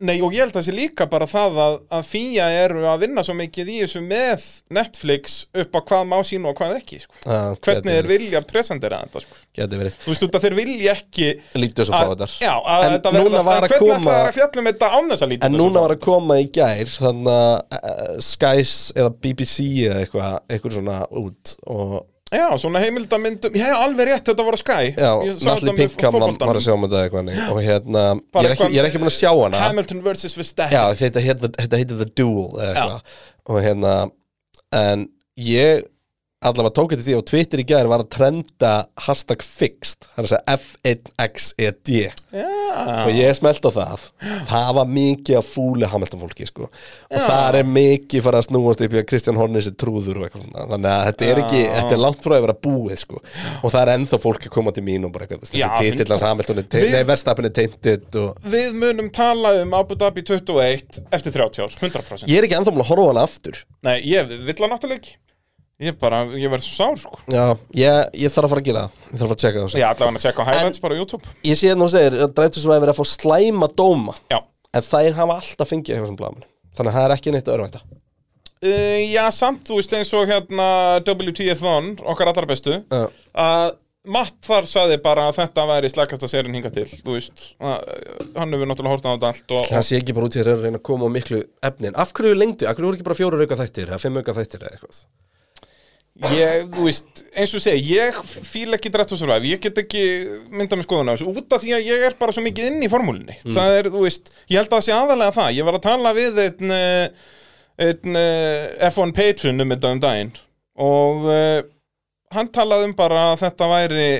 Nei, og ég held að það sé líka bara það að, að FIA eru að vinna svo mikið í þessu með Netflix upp á hvað má sínu og hvað ekki sko. Já, Hvernig þeir vilja presentera þetta sko. Þú veist, út að þeir vilja ekki Lítið svo fá þetta Já, að En þetta núna verða var að Hvernig koma- ætlaði að fjallum þetta án þess að líta En núna var að koma í gær Þannig að uh, Skies eða BBC eða eitthvað Eitthvað svona út Og Já, svona heimildamyndum Já, alveg rétt, þetta að skæ já, Natalie Pinkham var, að sjá um þetta eitthvað. Og hérna ég er, ekki, ég er ekki búin að sjá hana Hamilton vs. Verstappen Já, þetta heitir The Duel Og hérna En ég allavega tók þetta því á Twitter í gær var að trenda hashtag fixed það er að segja F1XED Já, og ég smelt á það. Það var mikið að fúli Hamilton fólki sko. og það er mikið fara að snúast upp í að Kristján Hornis er trúður og eitthvað svona. Þannig að þetta er ekki, þetta er langt frá að vera búið sko. og það er ennþá fólk að koma til mín og bara eitthvað, þessi hans Hamilton nei, verstapin er teintið og Við munum tala um Abu Dhabi 21 eftir 30 ár, 100% ég er ekki ennþá múin að horfa á hana aftur. Nei, ég vill hann náttúrulega ekki Ég bara, ég verð svo sár sko. Já, ég, ég þarf að fara að gera það. Ég þarf að fara að checka það Ég ætla hann að tjekka highlights bara á YouTube. ég sé hérna og segir að Dræftus var verið að fá slæma dóma. Já. En þær hafa alltaf fengið eitthvað sem blaman þannig að það er ekki neitt örvænta. Uh, Já, samt þú veist eins og hérna WTF1, okkar allar bestu Já. að Matt þar sagði bara að þetta væri slækasta serien hinga til Þú veist, að, hann hefur náttúrulega hort á þetta allt og, það sé ekki bara út í þeirra að reyna að koma á miklu efnin. Af hverju lengdi, af hverju voru ekki bara fjórar auka þættir eða fimm auka þættir eða eitthvað Ég, þú veist, eins og segi, ég fíla ekki Survive, ég get ekki myndað með skoðun á þessu, út af því að ég er bara svo mikið inn í formúlinni, það er, þú veist ég held að það sé aðalega það, ég var að tala við einn, eh, einn eh, F1 patron um þetta um daginn og uh, hann talaði um bara að þetta væri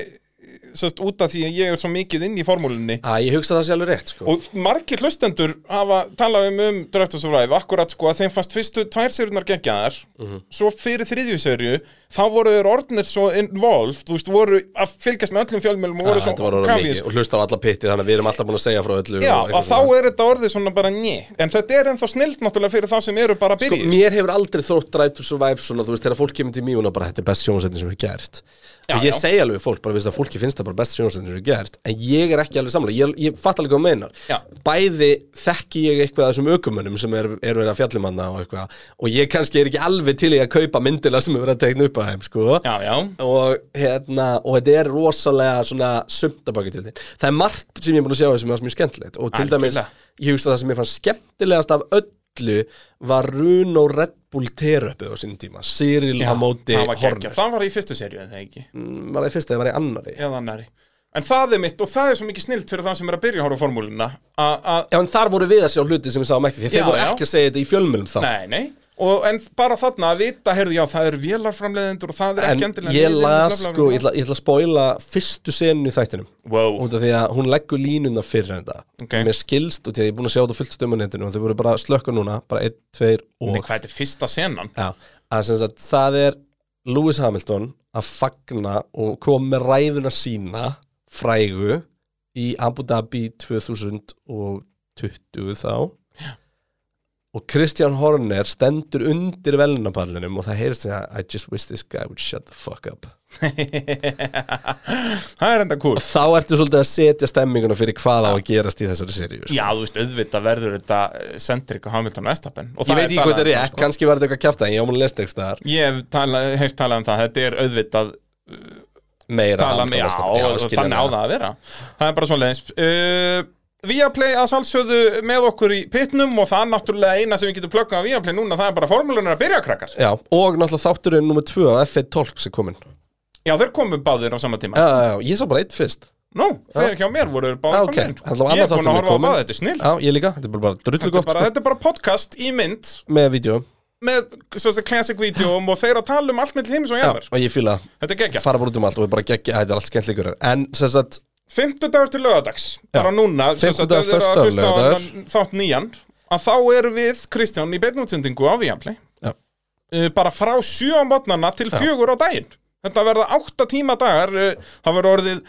sest, út af því að ég er svo mikið inn í formúlinni að ég hugsa það sé alveg rétt sko. og margir hlustendur hafa talað um um Drive to Survive, akkurat sko að þeim fannst fyrstu tvær serunar geggjaðar Mhm. svo fyrir þriðju serju þá voru þeir orðnir svo involved þú veist, voru að fylgjast með öllum fjölmjölum og voru svo mikið. Og hlusta á alla pitti þannig að við erum alltaf búin að segja frá öllu Já, og og þá er þetta orðið svona bara njö En þetta er ennþá snilt náttúrulega fyrir þá sem eru bara að sko, byrja mér hefur aldrei þrótt Drive to Survive svona, þú veist, þegar fólk kemur til mjög og bara þetta er best sjónasendin sem við gert Já, og ég já. segi alveg við fólk, bara veist að fólki finnst það bara best sjónasendin sem við gert en ég er ekki alveg samlega, ég, ég fatt alveg hvað meinar. Já. bæði þekki ég eitthvað af þessum ökumönnum sem eru er verið að fjallimanna og eitthvað og ég kannski er ekki alveg til í að kaupa myndila sem er verið að tekna upp að þeim sko. Og hérna og þetta er rosalega svona sumtabaki til þín. Það er margt sem ég er búin að sjá sem er mjög skemmtilegt og til dæmis, ég hugst að það sem ég fannst skemmtilegast af öllu var Runo Red Bull teröpið á sínum tíma. Cyril á móti það Horner Það var í fyrstu serju, en það ekki? Mm, var það í fyrsta, það var í annari Já, er En það er mitt, og það er svo mikið snilt fyrir það sem er að byrja að horfa á formúluna Já, en þar voru við að sjá hluti sem við sáum ekki því þeir voru já. ekki að segja þetta í fjölmjölum þá. Nei, nei og, En bara þarna að vita, heyrðu, já, það eru vélarframleiðendur og það er En ekki endilega ég liðin, las, sko, ég ætla, ég ætla að spoila fyrstu senu í þættinum. Wow, út af því að hún leggur línuna fyrir þetta. Ok. mér skilst út í að ég er búin að sjá þetta fullt stömmunetinu og þau voru bara slökka núna bara 1, 2 og Nei, hvað er þetta fyrsta senan? Já, að sem sagt, það er Lewis Hamilton að fagna og koma með ræðuna sína frægu í Abu Dhabi 2020 þá og Christian Horner stendur undir velunapallinum og það heyrist sem að I just wish this guy would shut the fuck up. Það er enda cool. Og þá ertu svolítið að setja stemminguna fyrir hvað á að gerast í þessari seríu sko. Já, þú veist, auðvitað verður þetta Sendrik og Hamilton Vestapen ég veit ekki hvað þetta er rétt, kannski var þetta eitthvað kjafta en ég ámúin að lesa eitthvað staðar. Ég hef tala, heyrt talað um það, þetta er auðvitað meira tala já, og skiljanlega. þannig á það. að vera. Það er bara svona leins uh, Viaplay að sálsögðu með okkur í pitnum og það er náttúrulega eina sem við getum pluggað á Viaplay núna, það er bara formúlunar að byrja krakkar. Já, og náttúrulega þátturinn nummer 2 á F1 Talks er komin Já, þeir komu báðir á sama tíma. Já, já, já, ég sá bara eitt fyrst. Nú, þeir hjá mér voru Já, báðir komin Alltaf Ég er búin að horfa á báða, þetta er snill Já, ég líka, þetta er bara, drullu gott bara, sko, þetta er bara podcast í mynd. Með vídeo með svo þessi classic vídeoum og þeir að tala um allt með heimis og Já, jarðar sko. og ég er geggja fara bara út um allt og bara geggja, þetta er allt skemmt líkur En sem sagt, Fimmtudagur til lögadags Bara núna Fimmtudagur, ef þið eru að hlusta á Þátt nýjan Að þá erum við Kristján í beinútsendingu á Já. Uh, Bara frá sjö á mótnana til fjögur á daginn. Þetta verða átta tíma dagar uh, Það verður orðið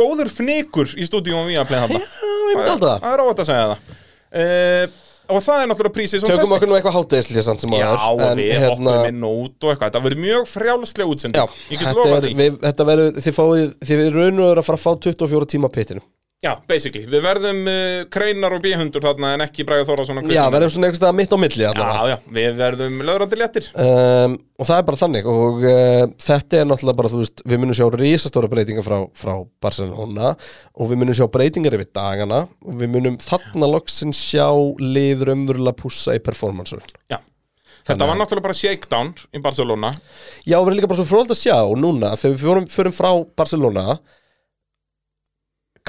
góður fnikur í stúdíum á Viaplay þarna. Ég myndi alltaf það. Það er óvægt að segja það. Uh, Og það er náttúrulega prísið sem Tökum okkur nú eitthvað hátegisli samt sem Já, áður, og við hoppum inn og út og eitthvað. Þetta verður mjög frjálslega útsending. Já, Ég get þetta lofað er, því. við, þetta verður, þið fáið, þið raun og eru að fara að fá 24 tíma á pitinu Já, basically, við verðum uh, kreinar og bíhundur þarna en ekki Bræði Þórðarsson Já, verðum svona staðar mitt á milli Já, allavega. Já, við verðum löðrandi léttir. Um, Og það er bara þannig og uh, þetta er náttúrulega bara, þú veist, við munum sjá risastóra breytingar frá, frá Barcelona og við munum sjá breytingar yfir dagana og við munum þarna loksin sjá liður umverulega pússa í performanceun Já. Þetta var náttúrulega bara shakedown í Barcelona. Já, við erum líka bara svo fróld að sjá núna þegar við förum frá Barcelona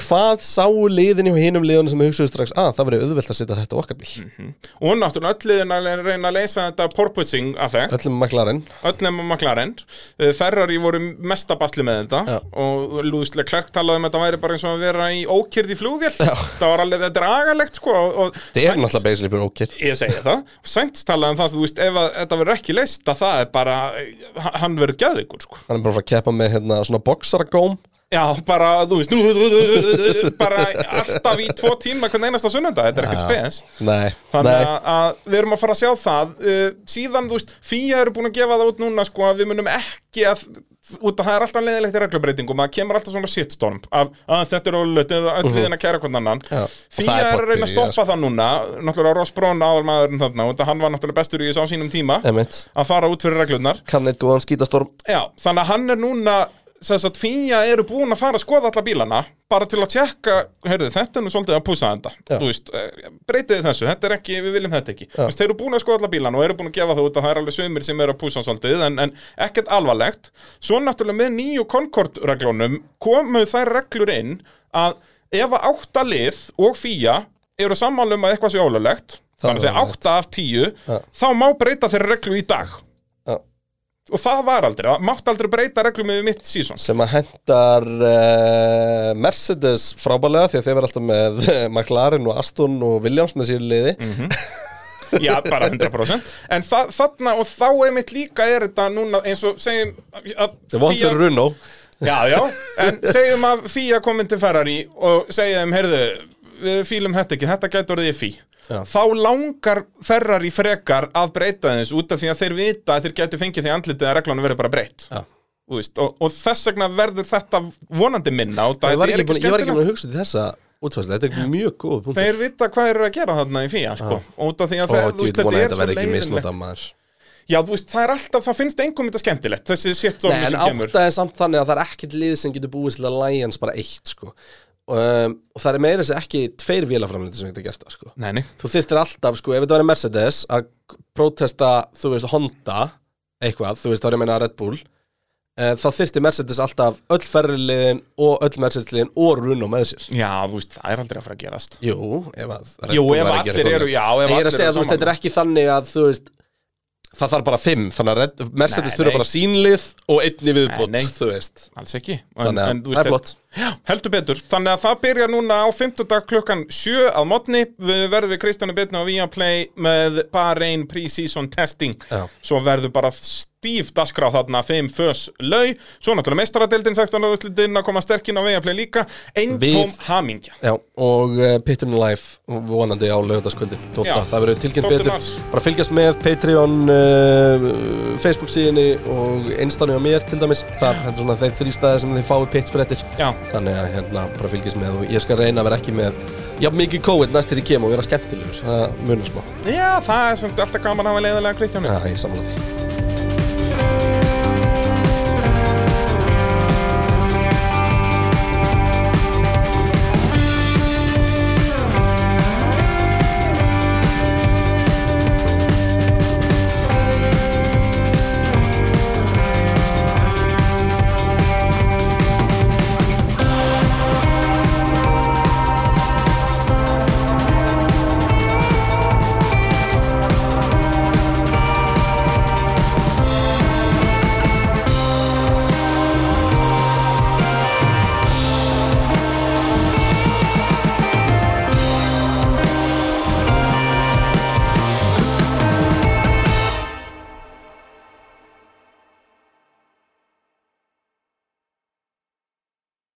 hvað sáu liðin hjá hinum liðunum sem hugsaðu strax að það verið auðvelt að setja þetta okkar bíl? Og náttúrulega öll liðin að reyna að leysa þetta porpoising affekt. Öllum maklarinn öllum að McLaren. Uh, Ferrari voru mesta basli með þetta Já. og Lúðislega Klerk talaði um að þetta væri bara eins og að vera í ókyrð í flugvél. Það var alveg, þetta er agalegt sko og, og þetta er náttúrulega basically bara ókýr Ég segi það, Sainz talaði um það þú veist, ef að, þetta verður ekki leist að það er bara, hann verður geðveikur sko. hann Já, bara, þú veist, bara alltaf í tvo tíma hvern einasta sunnunda, þetta er ekkert spes. Nei, Þannig nei. að, við erum að fara að sjá það uh, Síðan, þú veist, FIA eru búin að gefa það út núna sko, að við munum ekki að út að það er alltaf leiðilegt í reglubreitingum að kemur alltaf svona shitstorm af að þetta er ólögt öll liðin að kæra hvern annan. Mhm. Já, og FIA það er er að reyna að stoppa það, núna náttúrulega Ross Braun aðalmaðurinn þarna og hann var náttúrulega bestur í þessu á sínum tíma að fara út fyrir reglurnar. Kann eitt góðan skítastorm. Já, þannig að hann er núna sem sagt, FIA eru búin að fara að skoða alla bílana bara til að tjekka, heyrðu, þetta er nú svolítið að púsa þetta, þú veist, eh, breytiði þessu þetta er ekki, við viljum þetta ekki. Vist, þeir eru búin að skoða alla bílana og eru búin að gefa það út að það er alveg sömur sem eru að púsa svolítið en, en ekkert alvarlegt svo náttúrulega með nýju Concord-reglunum komu þær reglur inn að ef að átta lið og FIA eru sammála um að eitthvað sé ólulegt þannig að segja er ólöglegt. átta af tíu Já. þá má breyta þeirra reglu í dag. Og það var aldrei, það mátt aldrei breyta reglum yfir mitt sísón sem að hendar uh, Mercedes frábælega því að þeir verða alltaf með McLaren og Aston og Williams með sér liði. Mhm. já, bara 100% en þa þarna og þá einmitt líka er þetta núna eins og segjum þeir vant fyrir Runo já, já, en segjum að Fía komin til Ferrari og segja þeim, heyrðu við fílum þetta ekki, þetta gæti orðið fí Já. þá langar Ferrari frekar að breyta þess út af því að þeir vita að þeir gæti fengið því andlitið að reglunum verður bara breytt. Og, og þess vegna verður þetta vonandi minna ég var ekki, ekki búin, ég var ekki búin að hugsa til þessa útfæslega, þetta er mjög góð punktur. Þeir vita hvað þeir eru að gera þarna í fía sko. út af því að þeir, djúið veist, þetta er svo leiðinlegt. Já, þú veist, það er alltaf, það finnst engum þetta skemmtilegt Þessi shit Nei, en átta er samt þannig að það er ekkert lið sem getur búið til að Lions bara eitt sko. Um, og það er meira þess að ekki tveir vélaframlindi sem geta gert það sko. Nei, nei, þú þyrftir alltaf, sko, ef þetta var Mercedes að prótesta, þú veist, Honda eitthvað, þú veist, þá er ég að meina Red Bull uh, þá þyrfti Mercedes alltaf öll ferriliðin og öll Mercedes-liðin og Runo með sér. Já, þú veist, það er aldrei að fara að gerast. Jú, ef að Jú, ef væri allir eru- já, ef En ég er allir að segja, eru þú veist, þetta er ekki þannig að, þú veist það þarf bara fimm, þannig að Mercedes þurfa bara sínlið og einni viðbútt, þú veist. Alls ekki. En, en, þú það er veist, flott. Já, heldur betur. Þannig að það byrja núna á 50 klukkan 7 að mótni Við verðum við Kristjánu Bitna og Viaplay með bara einn pre-season testing. Já. Svo verður bara stíf dasgrá þarna 5 fös lau Svo náttúrulega meistaradeildin 16. úrslitin að koma sterkinn á Viaplay líka. Eintóm Við- hamingja. Já, og uh, Pitturinn Live vonandi á lögutaskvöldið 12. Já, það verður tilkynnt 12. betur. Mars. bara fylgjast með Patreon uh, Facebook síðinni og einstanu á mér til dæmis. Þar, þetta er svona þeir þrýstæðir sem þið fáið pitsprettir Já, þannig að hérna bara fylgjast með og ég skal reyna að vera ekki með já, mikið COVID næst til ég kem og vera skemmtilegur. Það munir smá, Já það er samt alltaf gaman að hafa leiðilega Kristjánu já, ég samla því